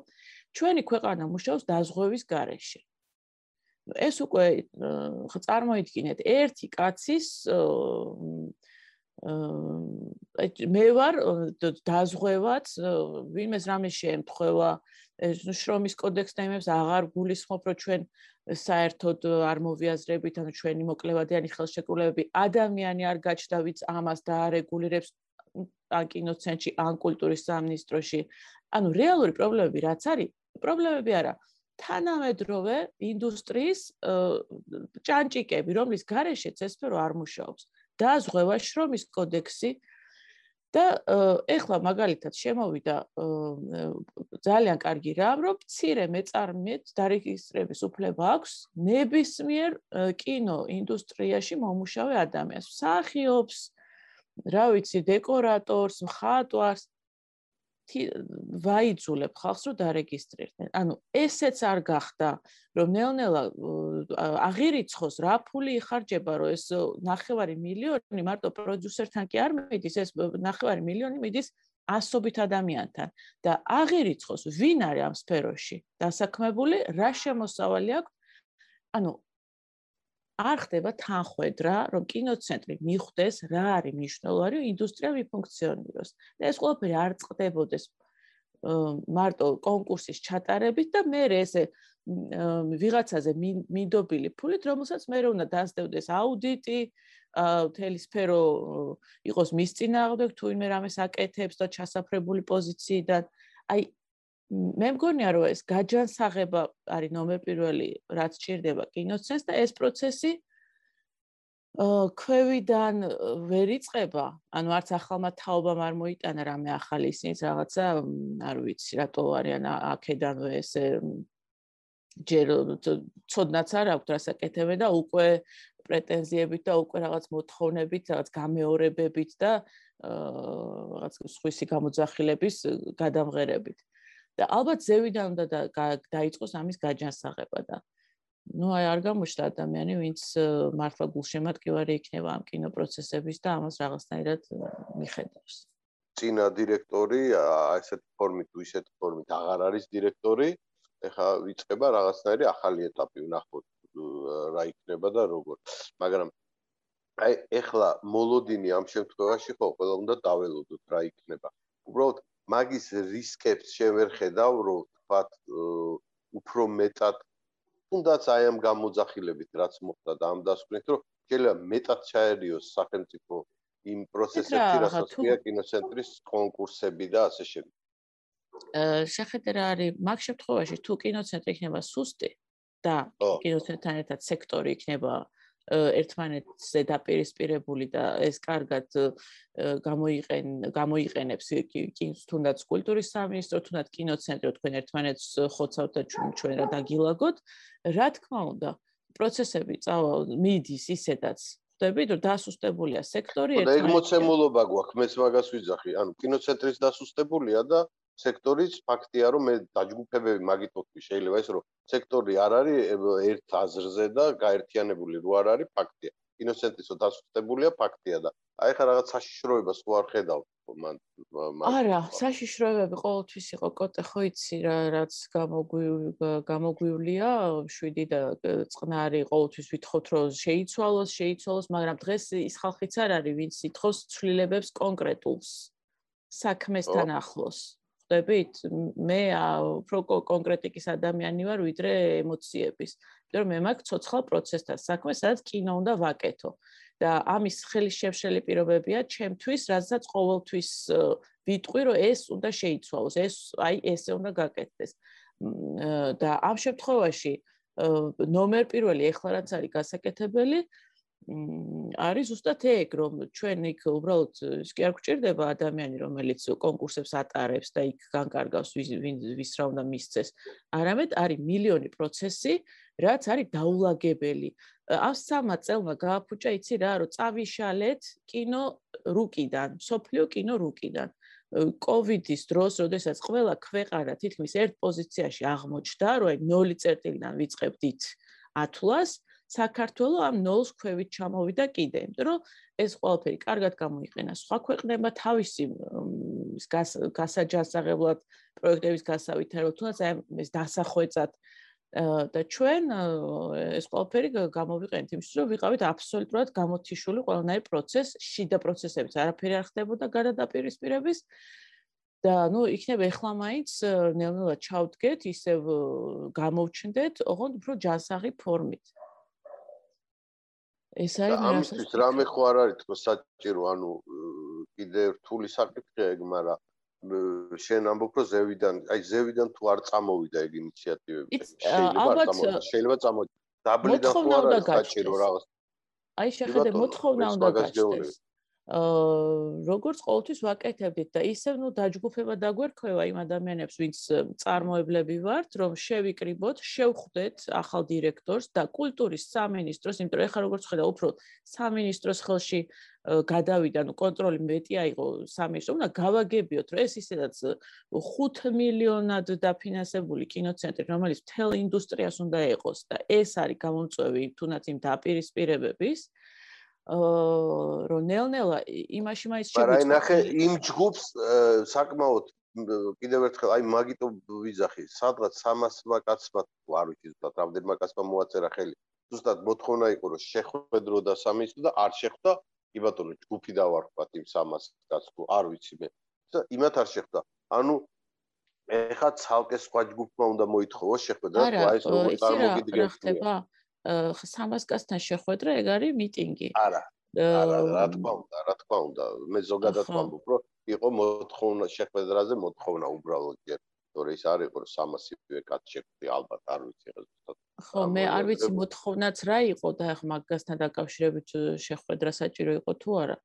ჩვენი ქვეყანა მუშაობს დაზღვევის გარეშე. ეს უკვე წარმოიდგინეთ ერთი კაცის მე ვარ დაზღვევაც ვინმეს რამე შეემთხვევა შრომის კოდექსს და იმებს აღარ გულისხმობ რომ ჩვენ საერთოდ არ მოვიაზრებით ანუ ჩვენი მოკლევადიანი ხელშეკრულებები ადამიანი არ გაჩნდა ვიც ამას დაარეგულირებს ან კინოცენტრში ან კულტურის სამინისტროში. ანუ რეალური პრობლემები რაც არის პრობლემები არა. თანამედროვე ინდუსტრიის ჭანჭიკები რომლის გარეშეც ეს სფერო არ მუშაობს. დაზღვევა შრომის კოდექსი და ეხლა მაგალითად შემოვიდა ძალიან კარგი რამ რომ მცირე მეწარმეებს დარეგისტრების უფლება აქვს ნებისმიერ კინო ინდუსტრიაში მომუშავე ადამიანს. მსახიობს რა ვიცი დეკორატორს მხატვარს ვაიძულებ ხალხს რომ დარეგისტრირდნენ. ანუ ესეც არ გახდა, რომ ნელ-ნელა აღირიცხოს რა ფული იხარჯება, რომ ეს ნახევარი მილიონი მარტო პროდიუსერთან კი არ მიდის, ეს ნახევარი მილიონი მიდის ასობით ადამიანთან და აღირიცხოს ვინ არის ამ სფეროში დასაქმებული, რა შემოსავალი აქვს. ანუ არ ხდება თანხვედრა, რომ კინოცენტრი მიხვდეს რა არის მნიშვნელოვანი, ინდუსტრია ვიფუნქციონიროს. და ეს ყველაფერი არ წყდებოდეს მარტო კონკურსის ჩატარებით და მე ესე ვიღაცაზე მინდობილი ფულით, რომელსაც მე უნდა დასდევდეს აუდიტი, თელი სფერო იყოს მის წინააღმდეგ თუ იმე რამეს აკეთებს და ჩასაფრებული პოზიციიდან. აი მე მგონია რომ ეს გაჯანსაღება არის ნომერ პირველი რაც ჭირდება კინოცენს და ეს პროცესი ქვევიდან ვერ იწება ანუ არც ახალმა თაობამ არ მოიტანა რამე ახალი ისინიც რაღაცა არ ვიცი რატო არიან აქედანვე ესე ჯერ ცოდნაც არ აქვს რასაკეთებენ და უკვე პრეტენზიებით და უკვე რაღაც მოთხოვნებით რაღაც გამეორებებით და რაღაც სხვისი გამოძახილების გადამღერებით და ალბათ ზევიდან უნდა დაიწყოს ამის გაჯანსაღება და ну აი არ გამოჩნდა ადამიანი ვინც მართლა გულშემატკივარი იქნება ამ კინოპროცესების და ამას რაღაცნაირად მიხედავს. წინა დირექტორი ესეთ ფორმით თუ ისეთ ფორმით აღარ არის დირექტორი ეხა ვიწყება რაღაცნაირი ახალი ეტაპი ვნახოთ რა იქნება და როგორ. მაგრამ აი ეხლა მოლოდინი ამ შემთხვევაში ხო ყველა უნდა დაველოდოთ რა იქნება. უბრალოდ მაგის რისკებს შევერ ხედავ რომ თქვათ უფრო მეტად თუნდაც აი ამ გამოძახილებით რაც მოხდა და ამ დასკვნით რომ შეიძლება მეტად ჩაერიოს სახელმწიფო იმ პროცესებში რასაც ქვია კინოცენტრის კონკურსები და ასე შემდეგ. აა შეხედა არის მაგ შემთხვევაში თუ კინოცენტრი იქნება სუსტი და კინოცენტრთან ერთად სექტორი იქნება ერთმანეთზე დაპირისპირებული და ეს კარგად გამოიყენ გამოიყენებს კინოს თუნდაც კულტურის სამინისტრო თუნდაც კინოცენტრი თქვენ ერთმანეთს ხოცავთ და ჩვენ რა დაგილაგოთ. რა თქმა უნდა პროცესები წავა მიდის ისედაც. ხდებით რომ დასუსტებულია სექტორი ერთმანეთს და ეგ მოცემულობა გვაქვს მეც მაგას ვიძახი. ანუ კინოცენტრის დასუსტებულია და სექტორის ფაქტია რომ მე დაჯგუფებები მაგით ვთქვი შეიძლება ის რომ სექტორი არ არის ერთ აზრზე და გაერთიანებული რო არ არის ფაქტია. კინოცენტრისო დასუსტებულია ფაქტია და აი ხა რაღაც საშიშროებას ხო არ ხედავ მან არა საშიშროებები ყოველთვის იყო კოტე ხო იცი რა რაც გამოგვიულია შვიდი და წყნარი ყოველთვის ვითხოვთ რომ შეიცვალოს შეიცვალოს მაგრამ დღეს ის ხალხიც არ არის ვინც ითხოვს ცვლილებებს კონკრეტულს საქმესთან ახლოს ხვდებით მე უფრო კონკრეტიკის ადამიანი ვარ ვიდრე ემოციების იმიტომ რომ მე მაქვს ცოცხალ პროცესთან საქმე სადაც კინო უნდა ვაკეთო და ამის ხელის შეშელი პირობებია ჩემთვის, რადგან ყოველთვის ვიტყვი, რომ ეს უნდა შეიცვალოს, ეს აი ესე უნდა გაკეთდეს. და ამ შემთხვევაში ნომერ პირველი ეხლა რაც არის გასაკეთებელი, არის ზუსტად ეგ, რომ ჩვენ იქ უბრალოდ ის კი არ გვჭირდება ადამიანი, რომელიც კონკურსებს ატარებს და იქ განკარგავს ვის რა უნდა მისცეს. არამედ არის მილიონი პროცესი, რაც არის დაულაგებელი. ამ სამა წელმა გააფუჭა იცი რა რომ წავიშალეთ კინო რუკიდან სოფლიო კინო რუკიდან კოვიდის დროს როდესაც ყველა ქვეყანა თითქმის ერთ პოზიციაში აღმოჩნდა რომ აი 0 წერტილიდან ვიწყებდით ათლას საქართველოს ამ 0-ს ქვევით ჩამოვიდა კიდე იმიტომ რომ ეს ყველაფერი კარგად გამოიყენა სხვა ქვეყნებმა თავისი გასაჯასაღებლად პროექტების გასავითარებლად თუნდაც აი ეს დასახვეწად და ჩვენ ეს ყველაფერი გამოვიყენეთ იმისთვის, რომ ვიყავით აბსოლუტურად გამოთიშული ყველანაირ პროცეს, შიდა პროცესებიც არაფერი არ ხდებოდა გადადაპირისპირების და ნუ იქნება ახლა მაინც ნელ-ნელა ჩავდგეთ, ისევ გამოვჩნდეთ, ოღონდ უფრო ჯანსაღი ფორმით. ეს არის ამისთვის რამე ხო არ არის თქო საჭირო, ანუ კიდე რთული საკითხია ეგ, მაგრამ შენ ამბობ რომ ზევიდან, აი ზევიდან თუ არ წამოვიდა ეგ ინიციატივები, შეიძლება წამოვიდა. დაბლიდან ხო არ არის საჭირო რაღაც. აი შეხედე მოთხოვნა უნდა გაჩნდეს. როგორც ყოველთვის ვაკეთებდით და ისევ ნუ დაჯგუფება დაგვერქვევა იმ ადამიანებს, ვინც წარმოებლები ვართ, რომ შევიკრიბოთ, შევხვდეთ ახალ დირექტორს და კულტურის სამინისტროს, იმიტომ რომ ეხლა როგორც ხედავ, უფრო სამინისტროს ხელში გადავიდა, ნუ კონტროლი მეტი აიღო სამინისტრო, უნდა გავაგებიოთ, რომ ეს ისედაც 5 მილიონად დაფინანსებული კინოცენტრი, რომელიც მთელ ინდუსტრიას უნდა ეყოს და ეს არის გამომწვევი თუნდაც იმ დაპირისპირებების, რომ ნელ-ნელა იმაში მაინც შეგვიწყდა. მაგრამ ნახე იმ ჯგუფს საკმაოდ კიდევ ერთხელ აი მაგიტო ვიზახი, სადღაც 300 კაცმა არ ვიცი ზუსტად რამდენმა კაცმა მოაწერა ხელი. ზუსტად მოთხოვნა იყო რომ შეხვედრო და სამისო და არ შეხვდა. კი ბატონო, ჯგუფი დავარქვათ იმ 300 კაცს თუ არ ვიცი მე. და იმათ არ შეხვდა. ანუ ეხა ცალკე სხვა ჯგუფმა უნდა მოითხოვოს შეხვედრა, თუ აი ეს როგორ წარმოგიდგენთ. 300 კაცთან შეხვედრა ეგ არის მიტინგი. არა. არა, რა თქმა უნდა, რა თქმა უნდა, მე ზოგადად ვამბობ, რომ იყო მოთხოვნა შეხვედრაზე მოთხოვნა უბრალოდ ჯერ, თორე ის არ იყო 300-ივე კაც შეხვდი, ალბათ არ ვიცი ზუსტად. ხო, მე არ ვიცი მოთხოვნაც რა იყო და ახლა მაგასთან დაკავშირებით შეხვედრა საჭირო იყო თუ არა.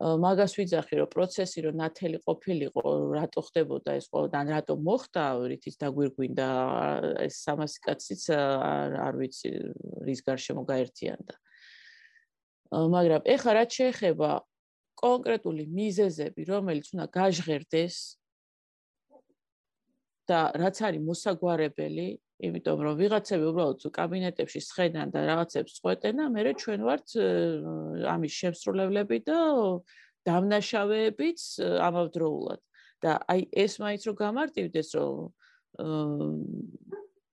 მაგას ვიძახი რომ პროცესი რომ ნათელი ყოფილიყო რატო ხდებოდა ეს ყოველ და რატო მოხდა რითიც დაგვირგვინდა ეს 300 კაციც არ ვიცი რის გარშემო გაერთიანდა. მაგრამ ეხლა რაც შეეხება კონკრეტული მიზეზები რომელიც უნდა გაჟღერდეს და რაც არის მოსაგვარებელი იმიტომ რომ ვიღაცები უბრალოდ კაბინეტებში სხედან და რაღაცებს წყვეტენ და მე ჩვენ ვართ ამის შემსრულებლები და დამნაშავეებიც ამავდროულად. და აი ეს მაინც რომ გამარტივდეს რომ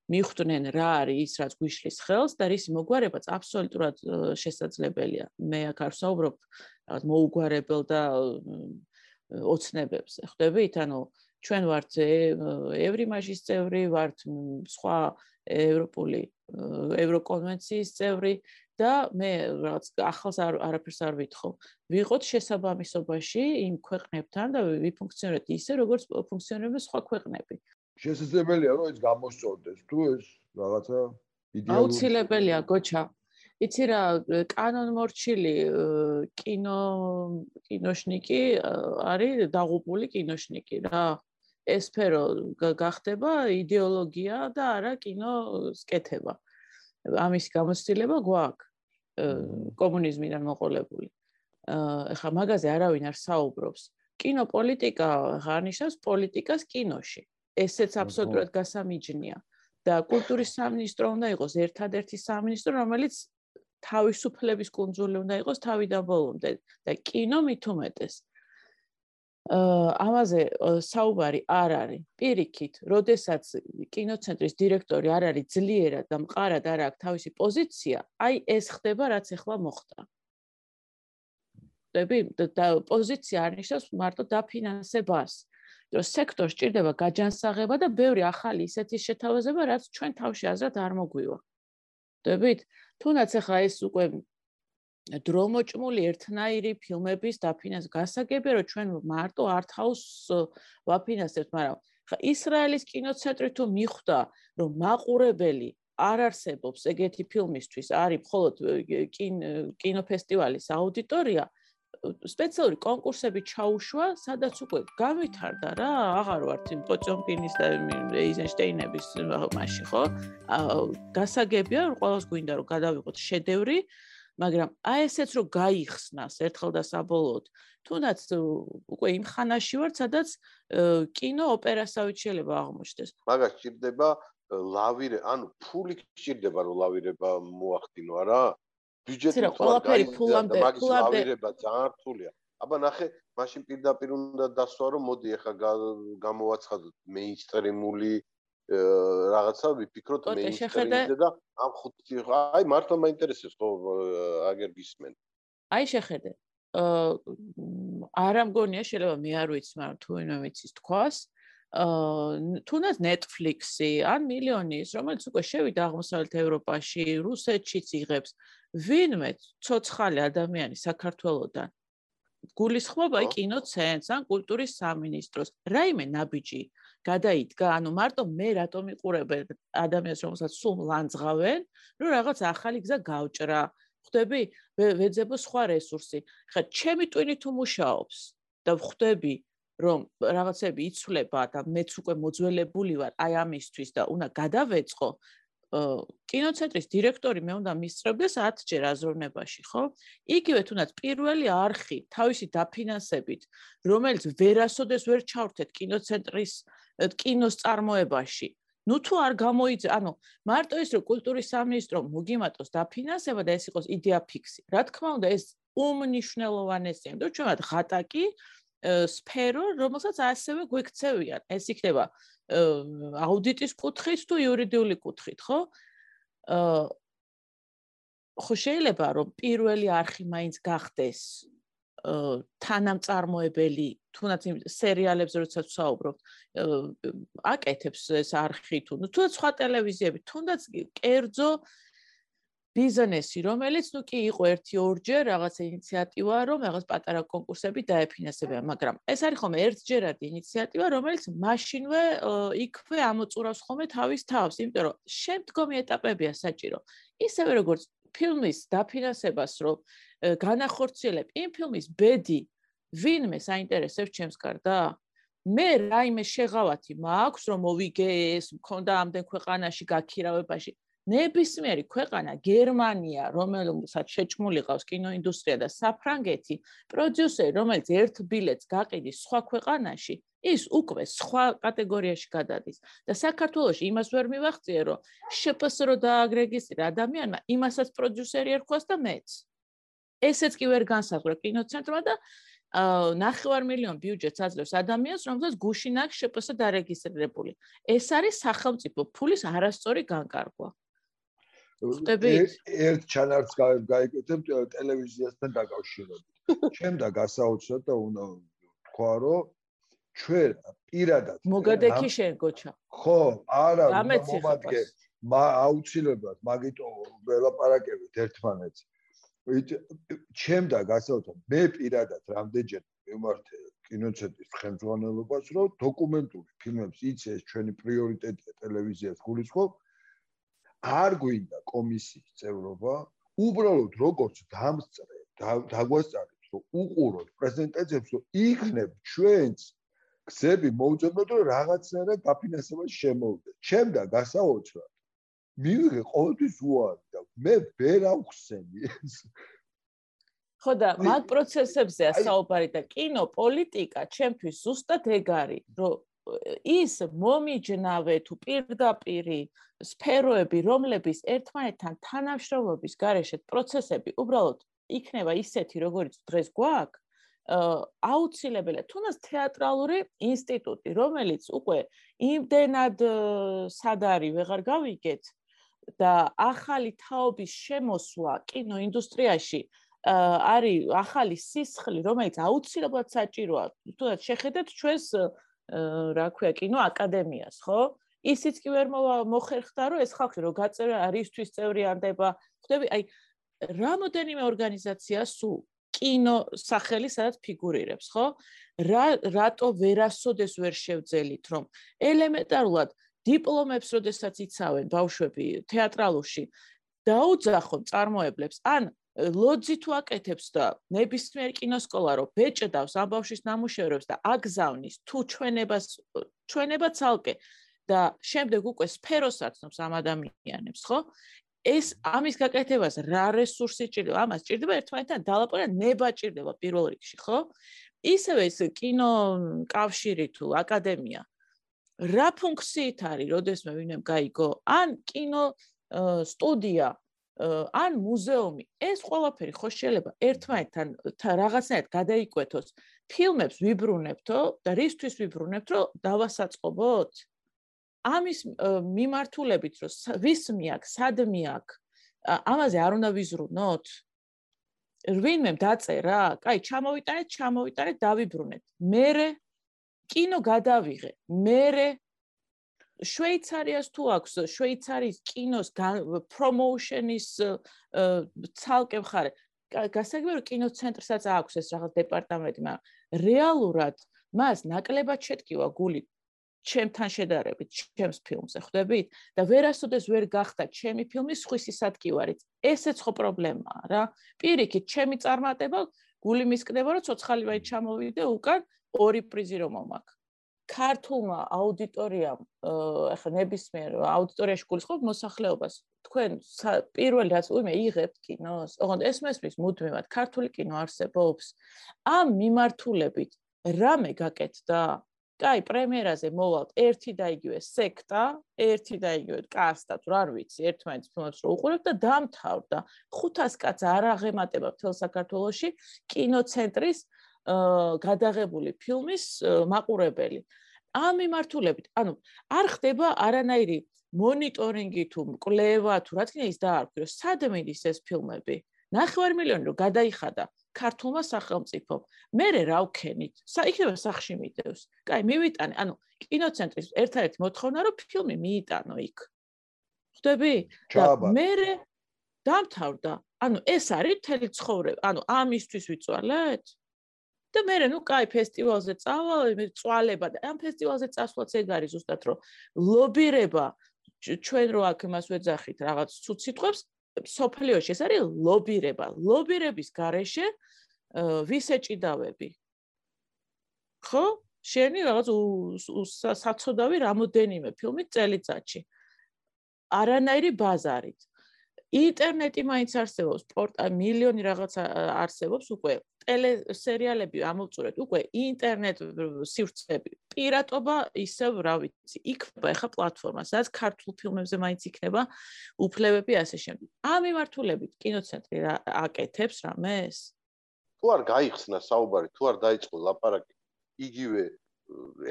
მიხვდნენ რა არის ის რაც გვიშლის ხელს და რის მოგვარებაც აბსოლუტურად შესაძლებელია. მე აქ არ საუბრობ რაღაც მოუგვარებელ და ოცნებებს ხვდებით ანუ ჩვენ ვართ ევრიმაჟის წევრი, ვართ სხვა ევროპული ევროკონვენციის წევრი და მე რაღაც ახალს არაფერს არ ვითხოვ. ვიყოთ შესაბამისობაში იმ ქვეყნებთან და ვიფუნქციონიროთ ისე, როგორც ფუნქციონირებს სხვა ქვეყნები. შესაძლებელია, რომ ეს გამოსწორდეს, თუ ეს რაღაცა იდეალური აუცილებელია, გოჩა. იცი რა, კანონმორჩილი კინო კინოშნიკი არის დაღუპული კინოშნიკი რა. ეს სფერო გახდება იდეოლოგია და არა კინოს კეთება. ამის გამოცდილება გვაქვს კომუნიზმიდან მოყოლებული. ეხლა მაგაზე არავინ არ საუბრობს. კინოპოლიტიკა ღარნიშნავს პოლიტიკას კინოში. ესეც თავისუფლების კუნძული უნდა იყოს თავიდან ბოლომდე და კინო უმეტეს. აა ამაზე საუბარი არ არის. პირიქით, როდესაც კინოცენტრის დირექტორი არ არის ძლიერად და მყარად არ აქვს თავისი პოზიცია, აი ეს ხდება, რაც ახლა მოხდა. ხდები და პოზიცია არ ნიშნავს მარტო დაფინანსებას. რომ სექტორს ჭირდება გაჯანსაღება და ბევრი ახალი ისეთი შეთავაზება, რაც ჩვენ თავში აზრად არ მოგვივა. ხდებით? თუნდაც ახლა ეს უკვე დრომოჭმული ერთნაირი ფილმების დაფინანსება გასაგებია რომ ჩვენ მარტო არტ-ჰაუს ვაფინანსებთ, მაგრამ ხა ისრაელის კინოცენტრი თუ მიხვდა რომ მაყურებელი არ არსებობს ეგეთი ფილმისთვის, არის მხოლოდ კინოფესტივალის აუდიტორია, სპეციალური კონკურსები ჩაუშვა, სადაც უკვე გავითარდა რა, აღარ ვართ იმ პოჭომკინის და ეიზენშტეინების მასში, ხო? გასაგებია, რომ ყოველს გვინდა რომ გადავიღოთ შედევრი, მაგრამ აი ესეც რომ გაიხსნას ერთხელ და საბოლოოდ, თუნდაც უკვე იმ ხანაში ვართ, სადაც კინო ოპერასავით შეიძლება აღმოჩნდეს. მაგას ჭირდება ლავირე, ანუ ფული ჭირდება რომ ლავირება მოახდინო, არა? ბიუჯეტი რა ყველაფერი ფულამდე ფულამდე ავირება ძალიან რთულია აბა ნახე მაშინ პირდაპირ უნდა დასვა რომ მოდი ახლა გამოვაცხადოთ მეინსტრიმული რაღაცა ვიფიქროთ მეინსტრიმზე და ამ ხუთი აი მართლა მაინტერესებს ხო აგერ გისმენ აი შეხედე არა მგონია შეიძლება მე არ ვიცი მაგრამ თუ ვინმე ვიცის თქვას აა თუნდაც Netflix-ი ან მილიონის, რომელიც უკვე შევიდა აღმოსავლეთ ევროპაში, რუსეთშიც იღებს. აა ვინმე ცოცხალი ადამიანი საქართველოსთან გულისხმობა კინოცენტრს ან კულტურის სამინისტროს. რაიმე ნაბიჯი გადაიდგა ანუ მარტო მე რატომ იყურებენ ადამიანს რომელსაც სულ ლანძღავენ? რომ რაღაც ახალი გზა გავჭრა. ხვდები ვეძებო სხვა რესურსი. ხა ჩემი ტვინი თუ მუშაობს? და ხვდები რომ რაღაცები იცვლება და მეც უკვე მოძველებული ვარ აი ამისთვის და უნდა გადავეწყო კინოცენტრის დირექტორი მე უნდა მისწრებდეს 10 ჯერ აზროვნებაში, ხო? იგივე თუნდაც პირველი არხი თავისი დაფინანსებით, რომელიც ვერასოდეს ვერ ჩავრთეთ კინოცენტრის კინოს წარმოებაში. ნუ თუ არ გამოიძე, ანუ მარტო ის რომ კულტურის სამინისტრო მოგიმატოს დაფინანსება და ეს იყოს იდეა ფიქსი. რა თქმა უნდა, ეს უმნიშვნელოვანესია, იმიტომ რომ ჩვენ ღატაკი სფერო, რომელსაც ასევე გვექცევიან. ეს იქნება აუდიტის კუთხით თუ იურიდიული კუთხით, ხო? აა ხო შეიძლება რომ პირველი არხი მაინც გახდეს აა თანამწარმოებელი, თუნდაც იმ სერიალებზე როდესაც ვსაუბრობთ, აკეთებს ეს არხი თუ თუნდაც სხვა ტელევიზიები, თუნდაც კერძო ბიზნესი, რომელიც ნუ კი იყო 1-2ჯერ რაღაც ინიციატივა, რომ რაღაც პატარა კონკურსები დაეფინანსებია, მაგრამ ეს არის ხომ ერთჯერადი ინიციატივა, რომელიც მაშინვე იქვე ამოწურავს ხომ თავის თავს, იმიტომ რომ შემდგომი ეტაპებია საჭირო. ისევე როგორც ფილმის დაფინანსებას, რომ განახორციელებ იმ ფილმის ბედი, ვინმე საინტერესებს ჩემს გარდა? მე რაიმე შეღავათი მაქვს, რომ მოვიგე ეს მქონდა ამდენ ქვეყანაში გაქირავებაში. ნებისმიერი ქვეყანა, გერმანია, რომელსაც შეჭმული ყავს კინოინდუსტრია და საფრანგეთი, პროდიუსერი, რომელიც ერთ ბილეთს გაყიდის სხვა ქვეყანაში, ის უკვე სხვა კატეგორიაში გადადის. და საქართველოს იმას ვერ მივახციე, რომ შპს რო დააგრეგისტრირა ადამიანმა, იმასაც პროდიუსერი ერქვას და მეც. ესეც კი ვერ განსაზღვრა კინოცენტრმა და 9 მილიონ ბიუჯეტს აძლევს ადამიანს, რომელსაც გუშინ აქვს შპს დარეგისტრირებული. ეს არის სახელმწიფო ფულის არასწორი განკარგვა. ერთ ჩანართს გაიგეთ ტელევიზიასთან დაკავშირებით. *laughs* შემდა გასაოცრად და უნდა თქვა რომ ჩვენ პირადად მოგადექი შენ გოჩა. ხო, არა, მომადგე. მა აუცილებლად მაგიტო ველაპარაკებით ერთმანეთს. ჩემდა გასაოცრად მე პირადად რამდენჯერ მიმართე კინოცენტრის ხელმძღვანელობას რომ დოკუმენტური ფილმებს იცეს ჩვენი პრიორიტეტია ტელევიზიას გულისხმობ არ გვინდა კომისიის წევრობა, უბრალოდ როგორც დამწრე დაგვასწარეთ, რომ უყუროთ პრეზენტაციებს, რომ იქნებ ჩვენც გზები მოუძებნოთ, რომ რაღაცნაირად დაფინანსება შემოვიდეს. ჩემ და გასაოცრად მივიღე ყოველთვის უარი და მე ვერ ავხსენი ეს. ხო და მაგ პროცესებზეა საუბარი და კინო პოლიტიკა ჩემთვის ზუსტად ეგ არის, რომ ის მომიჯნავე თუ პირდაპირი სფეროები, რომლების ერთმანეთთან თანამშრომლობის გარეშე პროცესები უბრალოდ იქნება ისეთი, როგორც დღეს გვაქვს, აუცილებელია თუნდაც თეატრალური ინსტიტუტი, რომელიც უკვე იმდენად სადარი ვეღარ გავიგეთ და ახალი თაობის შემოსვლა კინოინდუსტრიაში არის ახალი სისხლი, რომელიც აუცილებლად საჭიროა. თუნდაც შეხედეთ ჩვენს რა ქვია კინო აკადემიას, ხო? ისიც კი ვერ მოხერხდა, რომ ეს ხალხი რო გაწერა არისთვის წევრიანდება. ხვდები, აი რამოდენიმე ორგანიზაცია სულ კინო სახელი სადაც ფიგურირებს, ხო? რა რატო ვერასოდეს ვერ შევძელით, რომ ელემენტარულად დიპლომებს როდესაც იცავენ ბავშვები თეატრალურში დაუძახონ წარმოებლებს ან ლოძი თუ აკეთებს და ნებისმიერ კინოსკოლა რო ბეჭდავს ამ ბავშვის ნამუშევრებს და აგზავნის თუ ჩვენებას ჩვენება ცალკე და შემდეგ უკვე სფეროს აცნობს ამ ადამიანებს, ხო? ეს ამის გაკეთებას რა რესურსი ჭირდება? ამას ჭირდება ერთმანეთთან დალაპარაკება, ნება ჭირდება პირველ რიგში, ხო? ისევე ეს კინო კავშირი თუ აკადემია რა ფუნქციით არის, როდესმე ვინმე გაიგო? ან კინო სტუდია ან მუზეუმი, ეს ყველაფერი ხო შეიძლება ერთმანეთთან რაღაცნაირად გადაიკვეთოს. ფილმებს ვიბრუნებთო და რისთვის ვიბრუნებთ, რომ დავასაწყობოთ? ამის მიმართულებით რომ ვის მიაკ, სად მიაკ, ამაზე არ უნდა ვიზრუნოთ. რვინმე დაწერა, კაი, ჩამოვიტანეთ, ჩამოვიტანეთ, დავიბრუნეთ. მერე კინო გადავიღე. მერე შვეიცარიას თუ აქვს შვეიცარიის კინოს პრომოუშენის ცალკე მხარე. გასაგებია რომ კინოცენტრსაც აქვს ეს რაღაც დეპარტამენტი, მაგრამ რეალურად მას ნაკლებად შეტკივა გული ჩემთან შედარებით ჩემს ფილმზე ხვდებით? და ვერასოდეს ვერ გახდა ჩემი ფილმი სხვისი სადგივარით ესეც ხო პრობლემაა რა. პირიქით ჩემი წარმატება გული მისკდება რომ ცოცხალი ვაი ჩამოვიდე უკან ორი პრიზი რომ მომაქ ქართულმა აუდიტორიამ ახლა ნებისმიერ აუდიტორიაში გულისხმობ მოსახლეობას. თქვენ პირველი რაც უიმე იღებთ კინოს. ოღონდ ეს მესმის მუდმივად ქართული კინო არსებობს. ამ მიმართულებით რამე გაკეთდა? კაი, პრემიერაზე მოვალთ. ერთი და იგივე სექტა, ერთი და იგივე კასტა, თუ არ ვიცი, ერთმანეთს ფილმებს რო უყურებ და დამთავრდა. 500 კაც არ აღემატება მთელ საქართველოში კინოცენტრის გადაღებული ფილმის მაყურებელი. ამ მიმართულებით, ანუ არ ხდება არანაირი მონიტორინგი თუ კვლევა თუ რა თქმა ის დაარქვი, რომ სად მიდის ეს ფილმები. 9 მილიონი რო გადაიხადა ქართულმა სახელმწიფომ. მე რა ვქენით? იქნება სახში მიდევს. კაი, მივიტანე. ანუ კინოცენტრის ერთ-ერთი მოთხოვნა რომ ფილმი მიიტანო იქ. ხვდები? და მე დამთავრდა. ანუ ეს არის თელი ცხოვრება. ანუ ამისთვის ვიწვალეთ? და მე ნუ კაი ფესტივალზე წავალ, მე წვალება და ამ ფესტივალზე წასვლაც ეგ არის ზუსტად რომ ლობირება ჩვენ რო აქ იმას ვეძახით რაღაც ცუც სიტყვებს სოფლიოში ეს არის ლობირება. ლობირების გარეშე ვის ეჭიდავები? ხო? შენი რაღაც საცოდავი რამოდენიმე ფილმი წელიწადში. არანაირი ბაზარით. ინტერნეტი მაინც არსებობს, პორტა მილიონი რაღაც არსებობს უკვე. ტელესერიალები ამოვწურეთ უკვე ინტერნეტ სივრცეები. პირატობა ისევ რა ვიცი, იქნება ახლა პლატფორმა, სადაც ქართულ ფილმებზე მაინც იქნება უფლებები ასე შემდეგ. ამ მიმართულებით კინოცენტრი რა აკეთებს რამეს? თუ არ გაიხსნა საუბარი, თუ არ დაიწყო ლაპარაკი იგივე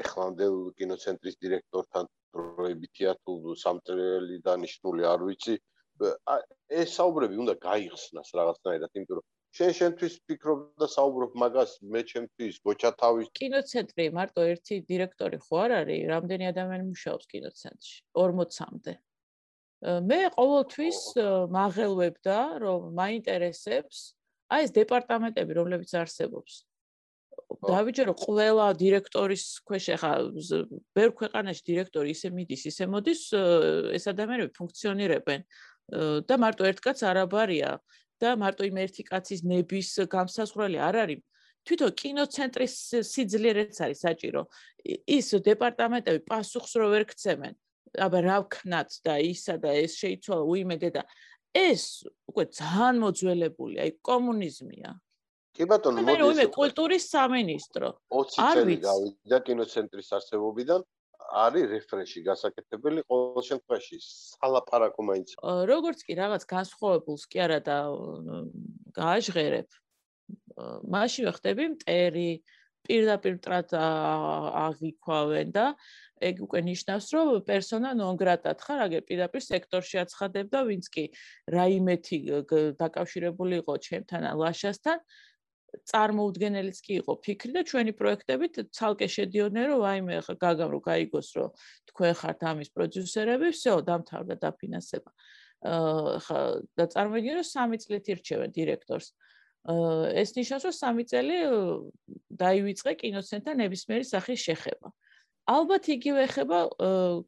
ეხლამდელ კინოცენტრის დირექტორთან დროებითია თუ სამტრელი დანიშნული არ ვიცი ეს საუბრები უნდა გაიხსნას რაღაცნაირად იმიტომ რომ შენ შენთვის ფიქრობ და საუბრობ მაგას მე ჩემთვის გოჩათავის კინოცენტრი მარტო ერთი დირექტორი ხო არ არის? რამდენი ადამიანი მუშაობს კინოცენტრში 40-მდე მე ყოველთვის მაღელვებდა რომ მაინტერესებს აი ეს დეპარტამენტები რომლებიც არსებობს. დავიჯერო ყველა დირექტორის ქვეშ ახლა ბევრ ქვეყანაში დირექტორი ისე მიდის ისე მოდის ეს ადამიანები ფუნქციონირებენ და მარტო ერთ კაც არაბარია და მარტო იმ ერთი კაცის ნების გამსაზღვრელი არ არის თვითონ კინოცენტრის სიძლიერეც არის საჭირო ის დეპარტამენტები პასუხს რო ვერ ქცემენ აბა რა ვქნათ და ისა და ეს შეიცვალა უიმედე და ეს უკვე ძალიან მოძველებული, აი კომუნიზმია. კი ბატონო, მოდი. მე მე კულტურის სამინისტრო. 20 წელი გავიდა კინოცენტრის არსებობიდან. არის რეფრეში გასაკეთებელი ყოველ შემთხვევაში სალაპარაკო მაინც. როგორც კი რაღაც განსხვავებულს კი არა და გააჟღერებ. მაშინ ვხდები მტერი პირდაპირ ტრატ აღიქვავენ და ეგ უკვე ნიშნავს რომ პერსონა ნონ გრატად ხარ აგერ პირდაპირ სექტორში აცხადებ და ვინც კი რაიმეთი დაკავშირებული იყო ჩემთან ლაშასთან წარმოუდგენელიც კი იყო ფიქრი და ჩვენი პროექტებით ცალკე შედიოდნენ რომ აიმე ხა გაგამ რო გაიგოს რომ თქვენ ხართ ამის პროდიუსერები, всё, დამთავრდა დაფინანსება. აა ხა და წარმოიდგინე რომ 3 წლით ირჩევენ დირექტორს. აა ეს ნიშნავს რომ 3 წელი დაივიწყე კინოცენტრთან ნებისმიერი სახის შეხება. ალბათ იგივე ეხება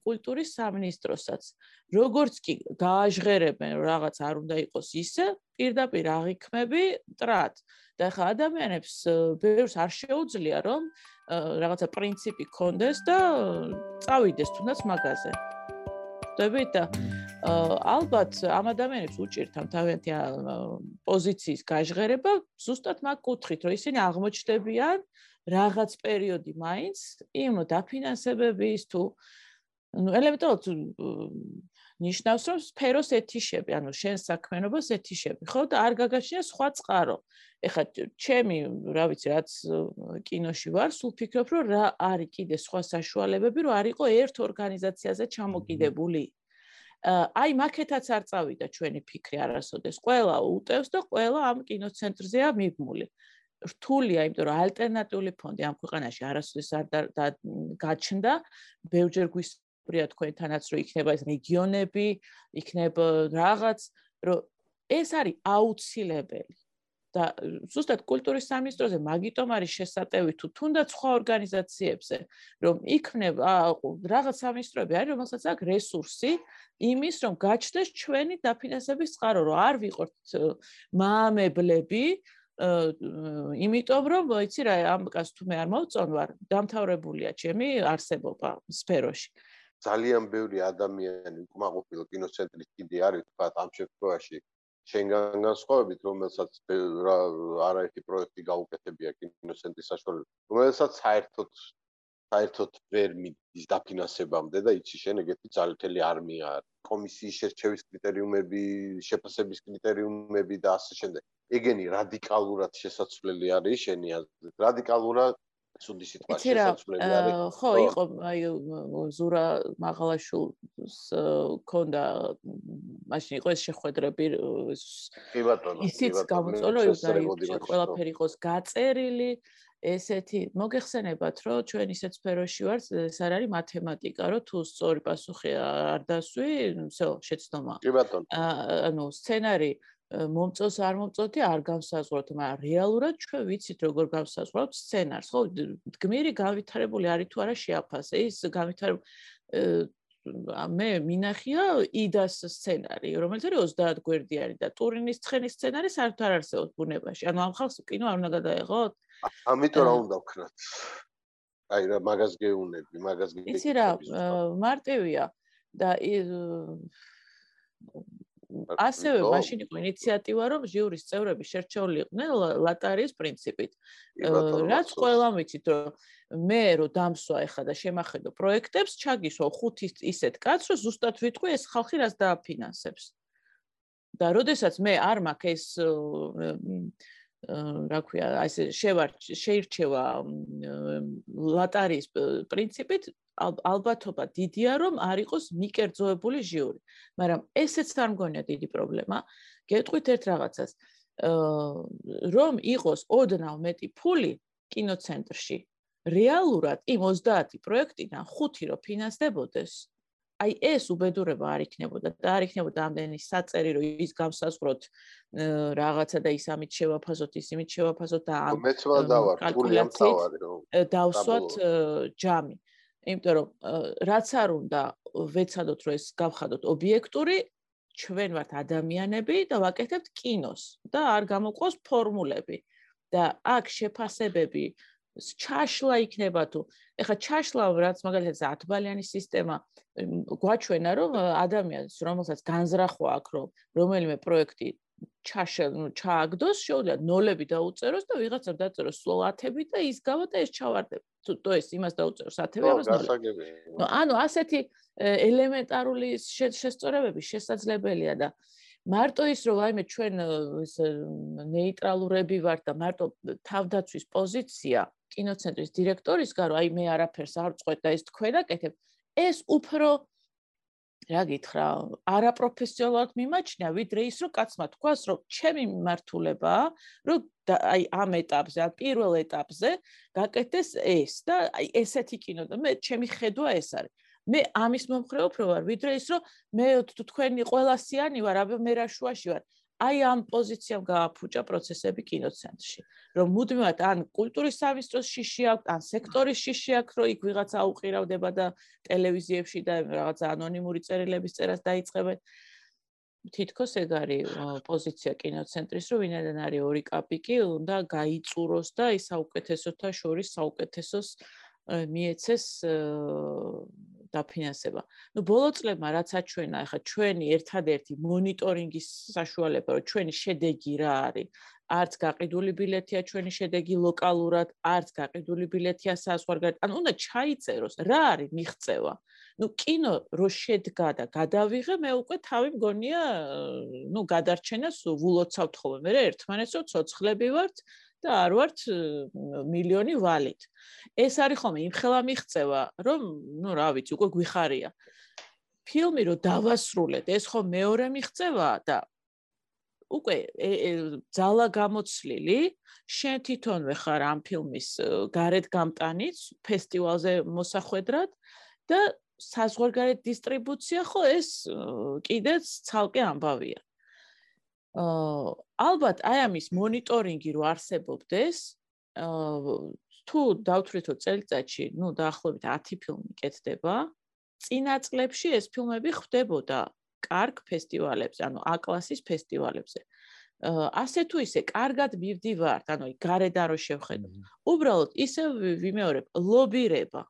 კულტურის სამინისტროსაც. როგორც კი გააჟღერებენ რაღაც არ უნდა იყოს ისე, პირდაპირ აღიქმები ტრატ. და ხა ადამიანებს ბევრს არ შეუძლია რომ რაღაცა პრინციპი კონდეს და წავიდეს თუნდაც მაგაზე. ხდებით და ალბათ ამ ადამიანებს უჭირთ ამ თავიანთი პოზიციის გაჟღერება ზუსტად მაგ კუთხით რომ ისინი აღმოჩნდებიან რაღაც პერიოდი მაინც იმ დაფინანსებების თუ ну элементарно ნიშნავს რომ სფეროს ეთიშები, ანუ შენ საქმიანობას ეთიშები, ხო და არ გაგაჩნია სხვა წყარო. ეხლა ჩემი, რა ვიცი, რაც კინოში ვარ, სულ ფიქრობ, რომ რა არის კიდე სხვა საშუალებები, რომ არ იყო ერთ ორგანიზაციაზე ჩამოკიდებული. აი, მაკეთაც არ წავიდა ჩვენი ფიქრი არასოდეს. ყველა უტევს და ყველა ამ კინოცენტრზეა მიბმული. რთულია, იმიტომ რომ ალტერნატიული ფონდი ამ ქვეყანაში არასოდეს არ გაჩნდა. ბევრჯერ გვის პრია თქვენთანაც რომ იქნება ეს რეგიონები, იქნება რაღაც, რომ ეს არის აუცილებელი. და ზუსტად კულტურის სამინისტროზე მაგიტომ არის შესატევი თუ თუნდაც სხვა ორგანიზაციებზე, რომ იქნება რაღაც სამინისტროები არის, რომელსაც აქვს რესურსი იმის, რომ გაჩნდეს ჩვენი დაფინანსების წყარო, რომ არ ვიყოთ მაამებლები, იმიტომ რომ ვიცი რა ამ კაც თუ მე არ მოვწონვარ, დამთავრებულია ჩემი არსებობა სფეროში. ძალიან ბევრი ადამიანი უკმაყოფილო კინოცენტრის კიდე არის თქვა ამ შემთხვევაში შენგან განსხვავებით რომელსაც არაერთი პროექტი გაუკეთებია კინოცენტრის საშუალებით რომელსაც საერთოდ საერთოდ ვერ მიდის დაფინანსებამდე და იცი შენ ეგეთი ძალთელი არმია კომისიის შერჩევის კრიტერიუმები შეფასების კრიტერიუმები და ასე შემდეგ. ეგენი რადიკალურად შესაძლებელი არის შენი აზრით? რადიკალურად? სუდი სიტყვა შესაძლებელი არის. ხო, იყო აი ზურა მაღალაშულს ქონდა მაშინ იყო ეს შეხვედრები კი ბატონო, ისიც გამოწოლო ის აი ყველაფერი იყოს გაწერილი ესეთი მოგეხსენებათ რომ ჩვენ ისეთ სფეროში ვართ ეს არ არის მათემატიკა რომ თუ სწორი პასუხი არ დასვი всё შეცდომა კი ბატონო ანუ სცენარი მომწონს არ მომწონთი არ განსაზღვროთ, მაგრამ რეალურად ჩვენ ვიცით როგორ განსაზღვროთ სცენარს, ხო? გმირი გავითარებული არის თუ არა შეაფასე, ის გავითარებული მე მინახია იდას სცენარი, რომელიც არის 30 გვერდიანი და ტურინის ცხენის სცენარი საერთოდ არ არსებობს ბუნებაში. ანუ ამ ხალხს კინო არ უნდა გადაეღოთ? ამიტომ რა უნდა ვქნათ? აი რა მაგას გეუნები, მაგას გეუნები. იცი რა, მარტივია და ასევე მაშინ იყო ინიციატივა რომ ჟიურის წევრები შერჩეული იყვნენ ლატარიის პრინციპით. რაც ყველამ ვიცით რომ მე რო დამსვა ეხა და შემახედო პროექტებს ჩაგისვა ხუთი ისეთ კაცს რომ ზუსტად ვიტყვი ეს ხალხი რას დააფინანსებს. და როდესაც მე არ მაქვს ეს რა ქვია, ასე შევარ შეირჩევა ლატარიის პრინციპით ალბათობა დიდია რომ არ იყოს მიკერძოებული ჟიური. მაგრამ ესეც არ მგონია დიდი პრობლემა. გეტყვით ერთ რაღაცას. რომ იყოს ოდნავ მეტი ფული კინოცენტრში, რეალურად იმ 30 პროექტიდან 5 რო ფინანსდებოდეს, აი ეს უბედურება არ იქნებოდა და არ იქნებოდა ამდენი საწერი რომ ის გავსაზღვროთ რაღაცა და ის ამით შევაფასოთ ის იმით შევაფასოთ და ამ მეც ვადავარ ფული ამ თავარი რომ დავსვათ ჯამი. იმიტომ რომ რაც არ უნდა ვეცადოთ რომ ეს გავხადოთ ობიექტური ჩვენ ვართ ადამიანები და ვაკეთებთ კინოს და არ გამოყოს ფორმულები. და აქ შეფასებები ჩაშლა იქნება თუ ეხა ჩაშლა რაც მაგალითად 10 ბალიანი სისტემა გვაჩვენა რომ ადამიანს რომელსაც განზრახვა აქვს რომ რომელიმე პროექტი ნუ ჩააგდოს, შეუძლია ნოლები დაუწეროს და ვიღაცამ დაწეროს სულ 10-ები და ის გავა და ეს ჩავარდება. თუ თუ ეს იმას დაუწეროს 10-ები, ამას ნოლები. ნუ ანუ ასეთი ელემენტარული შესწორებები შესაძლებელია და მარტო ის რომ აიმე ჩვენ ეს ნეიტრალურები ვართ და მარტო თავდაცვის პოზიცია კინოცენტრის დირექტორის გარო აი მე არაფერს არ წყვეთ და ეს თქვენ აკეთებ ეს უფრო რა გითხრა, არაპროფესიონალად მიმაჩნია, ვიდრე ის, რომ კაცმა თქვას, რომ ჩემი მიმართულება, რომ აი ამ ეტაპზე, ან პირველ ეტაპზე გაკეთდეს ეს და აი ესეთი კინო და მე ჩემი ხედვა ეს არის. მე ამის მომხრე უფრო ვარ, ვიდრე ის, რომ მე თქვენი ყველასიანი ვარ, აბა მე რა შუაში ვარ. აი ამ პოზიციამ გააფუჭა პროცესები კინოცენტრში. რომ მუდმივად ან კულტურის სამინისტროს შიში აქვს, ან სექტორის შიში აქვს, რომ იქ ვიღაცა უყირავდება და ტელევიზიებში და რაღაცა ანონიმური წერილების წერას დაიწყებენ. თითქოს ეგ არის პოზიცია კინოცენტრის, რომ ვინედან არის ორი კაპიკი, უნდა გაიწუროს და ის საუკეთესოთა შორის საუკეთესოს მიეცეს დაფინანსება. ნუ ბოლო წლებმა რაც აჩვენა, ახლა ჩვენი ერთადერთი მონიტორინგის საშუალება, რომ ჩვენი შედეგი რა არის, არც გაყიდული ბილეთია ჩვენი შედეგი ლოკალურად, არც გაყიდული ბილეთია საზღვარგარეთ. ანუ უნდა ჩაიწეროს რა არის მიღწევა. ნუ კინო რო შედგა და გადავიღე, მე უკვე თავი მგონია, ნუ გადარჩენას ვულოცავთ ხოლმე. მე ერთმანეთს რო ცოცხლები ვართ და არ ვართ მილიონი ვალით. ეს არის ხოლმე იმხელა მიღწევა, რომ ნუ რა ვიცი, უკვე გვიხარია. ფილმი რო დავასრულეთ, ეს ხო მეორე მიღწევაა და უკვე ძალა გამოცლილი შენ თვითონვე ხარ ამ ფილმის გარეთ გამტანიც ფესტივალზე მოსახვედრად და საზღვარგარეთ დისტრიბუცია ხო ეს კიდეც ცალკე ამბავია. ალბათ აი ამის მონიტორინგი რო არსებობდეს თუ დავთვრითო წელიწადში, ну, დაახლოებით 10 ფილმი კეთდება, წინა წლებში ეს ფილმები ხვდებოდა კარგ ფესტივალებზე, ანუ A-კლასის ფესტივალებზე. ასე თუ ისე კარგად მივდივართ, ანუ გარედან რო შევხედოთ. უბრალოდ ისე ვიმეორებ, ლობირება.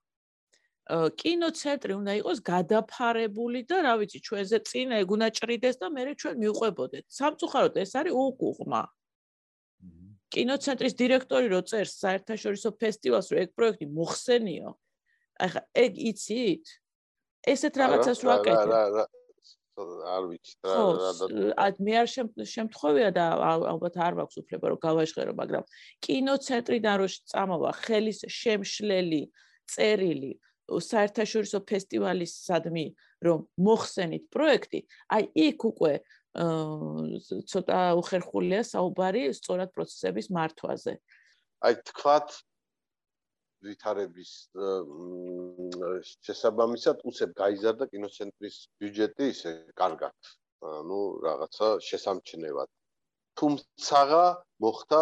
კინოცენტრი უნდა იყოს გადაფარებული და რა ვიცი, ჩვენზე წინ ეგ უნდა ჭრიდეს და მე ჩვენ მივყვებოდეთ. სამწუხაროდ ეს არის უკუღმა. კინოცენტრის დირექტორი რო წერს საერთაშორისო ფესტივალს, რომ ეგ პროექტი მოხსენიო. ახლა ეგ იცით? ესეთ რაღაცას რო აკეთებ. არ ვიცი რა რა მე არ შემთხვევია და ალბათ არ მაქვს უფლება რომ გავაჟღერო მაგრამ კინოცენტრიდან რო წამოვა ხელის შემშლელი წერილი საერთაშორისო ფესტივალის სადმი რომ მოხსენით პროექტი აი იქ უკვე ცოტა უხერხულია საუბარი სწორად პროცესების მართვაზე აი თქვათ ვითარების შესაბამისად უცებ გაიზარდა კინოცენტრის ბიუჯეტი ისე კარგად. ну რაღაცა შესამჩნევად. თუმცა მოხდა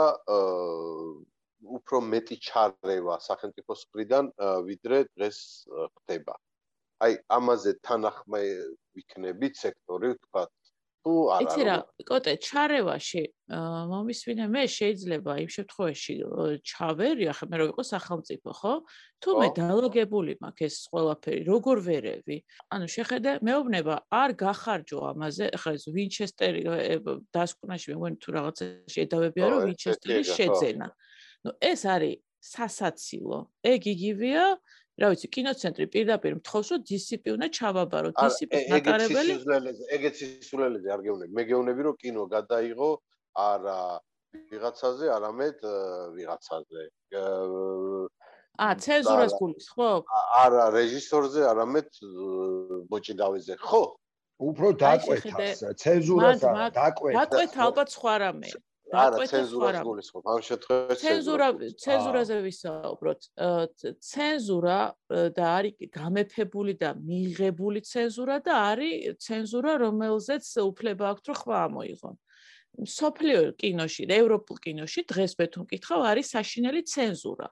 უფრო მეტი ჩარევა სახელმწიფოს მხრიდან ვიდრე დღეს ხდება. აი ამაზე თანახმე ვიქნებით სექტორი თქვა თუ არა იცი რა კოტე ჩარევაში მომისვინე მე შეიძლება იმ შემთხვევაში ჩავერი ახლა მე რო ვიყო სახელმწიფო ხო? თუ მე დალოგებული მაქვს ეს ყველაფერი როგორ ვერევი? ანუ შეხედე მეუბნება არ გახარჯო ამაზე ახლა ეს ვინჩესტერი დასკვნაში მე მგონი თუ რაღაცა შედავებია რომ ვინჩესტერი შეძენა ნუ ეს არის სასაცილო ეგ იგივეა რა ვიცი, კინოცენტრი პირდაპირ მთხოვს, რომ დისციპლინა ჩავაბარო, დისციპლინა ნაკარებელი. ეგეც სისულელეზე არ გეუბნები. მე გეუბნები, რომ კინო გადაიღო არა ვიღაცაზე, არამედ ვიღაცაზე. აა, ცენზურას გულის, ხო? არა, რეჟისორზე, არამედ ბოჭიდავეზე, ხო? უფრო დაკვეთას, ცენზურას დაკვეთა. დაკვეთა ალბათ სხვა რამე. არა ცენზურას გულისხმობ. ამ შემთხვევაში ცენზურა ცენზურაზე ვისაუბროთ. ცენზურა და არის გამეფებული და მიღებული ცენზურა და არის ცენზურა რომელზეც უფლება აქვს რომ ხმა ამოიღონ. სოფლიო კინოში და ევროპულ კინოში დღეს მე თუ მკითხავ არის საშინელი ცენზურა.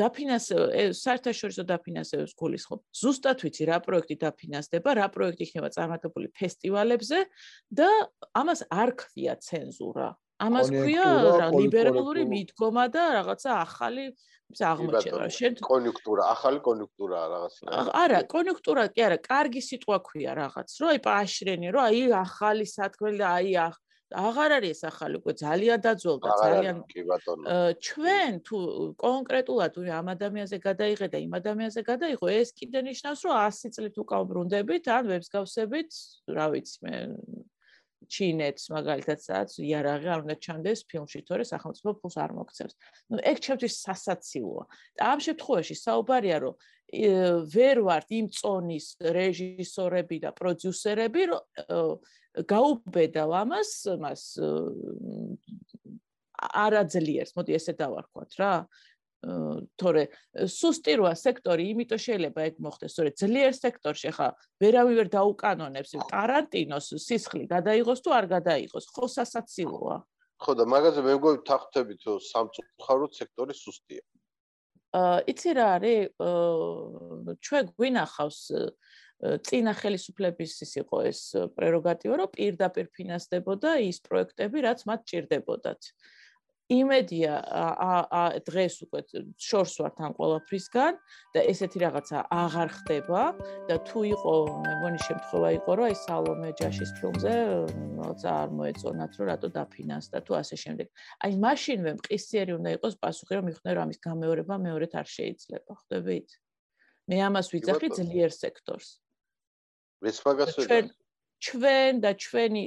დაფინანსება საერთაშორისო დაფინანსებას გულისხმობ. ზუსტად ვიცი რა პროექტი დაფინანსდება რა პროექტი იქნება წარმატებული ფესტივალებზე და ამას არ ქვია ცენზურა ამას ქვია რა ლიბერალური მიდგომა და რაღაცა ახალი აღმოჩენა. შენ კონიუნქტურა, ახალი კონიუნქტურა რაღაცა. არა, კონიუნქტურა კი არა, კარგი სიტყვა ქვია რაღაც, რომ აი პაშრენი, რომ აი ახალი სათქმელი და აი აღარ არის ეს ახალი უკვე ძალიან დაძველდა ძალიან კი ბატონო ჩვენ თუ კონკრეტულად ამ ადამიანზე გადაიღე და იმ ადამიანზე გადაიღო ეს კიდე ნიშნავს რომ 100 წლით უკავბრუნდებით ან ვებს გავსებით რა ვიცი მე ჩინეთს მაგალითად სადაც იარაღი არ უნდა ჩანდეს ფილმში თორე სახელმწიფო ფულს არ მოგცემს. ნუ ეგ ჩემთვის სასაცილოა. და ამ შემთხვევაში საუბარია რომ ვერ ვართ იმ წონის რეჟისორები და პროდიუსერები რომ გაუბედავ ამას მას არაძლიერს, მოდი ესე დავარქვათ რა. თორე სუსტი როა სექტორი, იმიტომ შეიძლება ეგ მოხდეს, თორე ძლიერ სექტორში ხა ვერავინ ვერ დაუკანონებს ტარანტინოს სისხლი გადაიღოს თუ არ გადაიღოს, ხო სასაცილოა. ხო და მაგაზე მე მგონი თანხმდებით რომ სამწუხაროდ სექტორი სუსტია. აა იცი რა არის? აა ჩვენ გვინახავს წინა ხელისუფლების ის იყო ეს პრეროგატივა, რომ პირდაპირ ფინანსდებოდა ის პროექტები, რაც მათ ჭირდებოდათ. აა იმედია ა დღეს უკვე შორს ვართ ამ ყოლაფრისგან და ესეთი რაღაცა აღარ ხდება და თუ იყო მე მგონი შემთხვევა იყო რომ აი სალომე ჯაშის ფილმზე როცა არ მოეწონათ რომ რატო დაფინანსდა თუ ასე შემდეგ. აი მაშინვე მყისიერი უნდა იყოს პასუხი რომ მიხვდნენ რომ ამის გამეორება მეორედ არ შეიძლება ხვდებით? მე ამას ვიძახი ძლიერ სექტორს. ეს მაგას ვეძახი ჩვენ და ჩვენი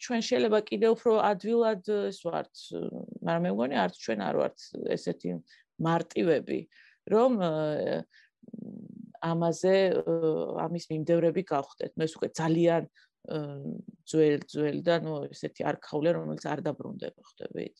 ჩვენ შეიძლება კიდე უფრო ადვილად ეს ვართ, მაგრამ მე მგონი არც ჩვენ არ ვართ ესეთი მარტივები, რომ ამაზე ამის მიმდევრები გავხდეთ. ნუ ეს უკვე ძალიან ძველ ძველ და ნუ ესეთი არქაულია, რომელიც არ დაბრუნდება, ხვდებით?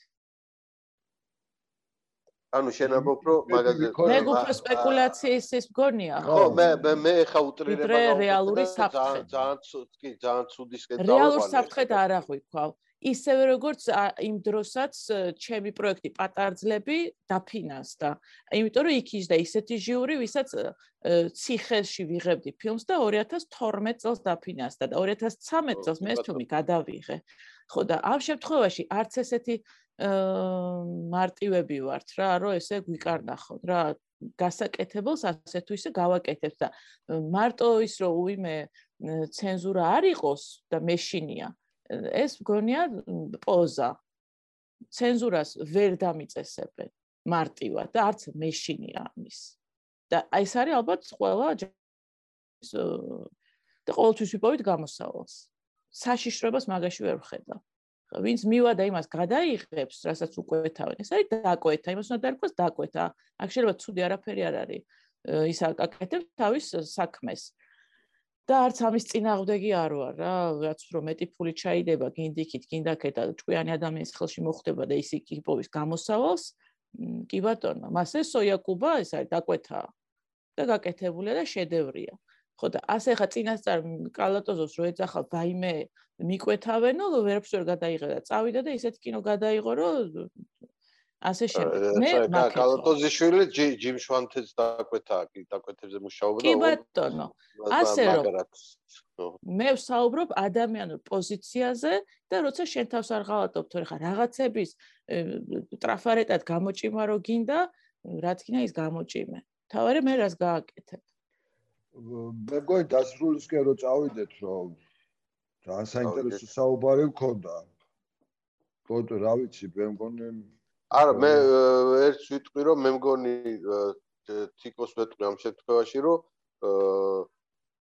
ანუ შენ ამბობ რომ მაგაზე მე გქო სპეკულაციის ის მგონია ხო მე მე მე ხა უტრირება და რეალური საფრთხე ძალიან კი ძალიან ცუდისკენ დავაყარე რეალურ საფრთხედ არ აღვიქვა ისევე როგორც იმ დროსაც ჩემი პროექტი პატარძლები დაფინანსდა იმიტომ რომ იქ ის და ისეთი ჟიური ვისაც ციხეში ვიღებდი ფილმს და 2012 წელს დაფინანსდა და 2013 წელს მე ეს ფილმი გადავიღე ხო და ამ შემთხვევაში არც ესეთი მარტივები ვართ რა, რომ ესე გვიკარნახოთ რა, გასაკეთებელს ასე თუ ისე გავაკეთებ და მარტო ის რომ უიმე ცენზურა არ იყოს და მეშინია, ეს მგონია პოზა. ცენზურას ვერ დამიწესებენ მარტივად და არც მეშინია ამის. და აი ეს არის ალბათ ყველა და ყოველთვის ვიპოვით გამოსავალს. საშიშროებას მაგაში ვერ ვხედავ. ვინც მივა და იმას გადაიღებს, რასაც უკვეთავენ. ეს არის დაკვეთა, იმას უნდა დაერქვას დაკვეთა. აქ შეიძლება ცუდი არაფერი არ არის. ის აკეთებს თავის საქმეს. და არც ამის წინააღმდეგი არ ვარ რა, რაც რომ მეტი ფული ჩაიდება გინდიქით, გინდაკეთ და ჭკვიანი ადამიანის ხელში მოხდება და ის იპოვის გამოსავალს. კი ბატონო, მასე სოიაკუბა ეს არის დაკვეთა. და გაკეთებულია და შედევრია. ხო და ასე ხა წინასწარ კალატოზოს რო ეძახა ვაიმე მიკვეთავენო ვერაფერს ვერ გადაიღე და წავიდა და ისეთ კინო გადაიღო რომ ასე შემდეგ მე კალატოზიშვილი ჯიმ შვანთეს დაკვეთა კი დაკვეთებზე მუშაობდა კი ბატონო ასე რომ მე ვსაუბრობ ადამიანურ პოზიციაზე და როცა შენ თავს არ ღალატობ თორე ხა რაღაცების ტრაფარეტად გამოჭიმა რო გინდა რა თქმა ის გამოჭიმე. თავარი მე რას გააკეთებ მე მგონი დასრულისკენ რო წავიდეთ რომ ძალიან საინტერესო საუბარი გქონდა. თორე რა ვიცი, მე მგონი არა მე ერთ ვიტყვი რომ მე მგონი თიკოს ვეტყვი ამ შემთხვევაში რომ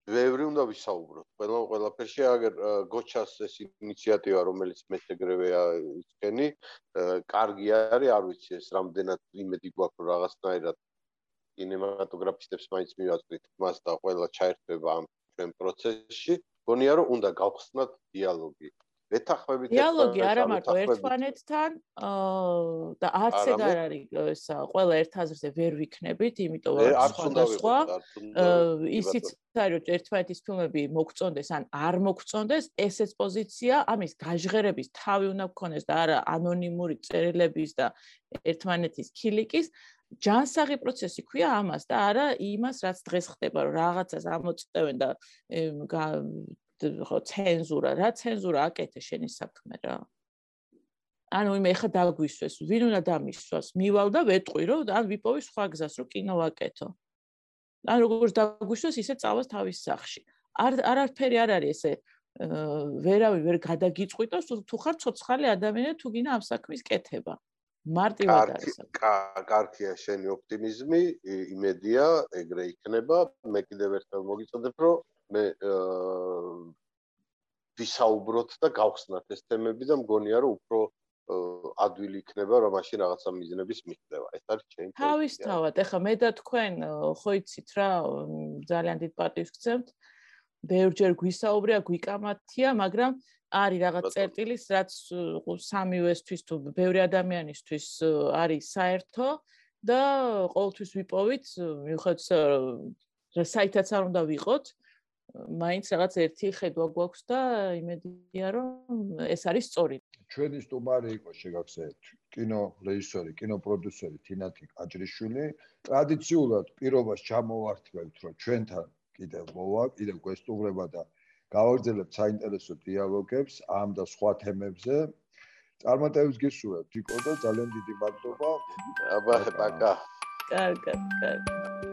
ბევრი უნდა ვისაუბროთ. ყველა ყველაფერში აგერ გოჩას ეს ინიციატივა რომელიც მეც ეგრევეა ისქენი, კარგი არის, არ ვიცი ეს რამდენად იმედი გვაქვს რომ რაღაცნაირად კინემატოგრაფისტებს მაინც მივაწვით მას და ყველა ჩაერთვება ამ ჩვენ პროცესში. გონია რომ უნდა გავხსნათ დიალოგი. ეთახმებით დიალოგი არა მარტო ერთმანეთთან და არც ეგ არ არის ესა ყველა ერთ აზრზე ვერ ვიქნებით, იმიტომ რომ სხვადასხვა ისიც არის რომ ერთმანეთის ფილმები მოგწონდეს ან არ მოგწონდეს, ესეც პოზიცია ამის გაჟღერების თავი უნდა გქონდეს და არა ანონიმური წერილების და ერთმანეთის ქილიკის ჯანსაღი პროცესი ქვია ამას და არა იმას რაც დღეს ხდება რომ რაღაცას ამოწევენ და ხო ცენზურა რა ცენზურა აკეთე შენი საქმე რა ანუ იმე ხა დაგვისვეს ვინ უნდა დამისვას მივალ და ვეტყვი რომ ან ვიპოვი სხვა გზას რომ კინო ვაკეთო ან როგორც დაგვისვეს ისე წავას თავის სახში არ არაფერი არ არის ესე ვერავი ვერ გადაგიწყვიტოს თუ ხარ ცოცხალი ადამიანი თუ გინდა ამ საქმის კეთება. მარტივად არის. კარგია შენი ოპტიმიზმი, იმედია, ეგრე იქნება. მე კიდევ ერთხელ მოგიწოდებ, რომ მე ვისაუბროთ და გავხსნათ ეს თემები და მგონია რომ უფრო ადვილი იქნება რომ მაშინ რაღაცა მიზნების მიღება. ეს არის ჩემი თავისთავად, ეხლა მე და თქვენ ხო იცით რა, ძალიან დიდ პატივს გცემთ. ბევრჯერ გვისაუბრია, გვიკამათია, მაგრამ არის რაღაც წერტილის, რაც სამივესთვის თუ ბევრი ადამიანისთვის არის საერთო და ყოველთვის ვიპოვით, მიუხედავად საითაც არ უნდა ვიყოთ, მაინც რაღაც ერთი ხედვა გვაქვს და იმედია რომ ეს არის სწორი. ჩვენი სტუმარი იყო შეგახსენეთ კინო რეჟისორი, კინოპროდიუსერი თინათი კაჭრიშვილი. ტრადიციულად პირობას ჩამოვართვევთ რომ ჩვენთან კიდევ მოვა, კიდევ გვესტუმრება და გავაგრძელებთ საინტერესო დიალოგებს ამ და სხვა თემებზე. წარმატებებს გისურვებთ, იკო და ძალიან დიდი მადლობა. აბა, პაკა. კარგად, კარგად.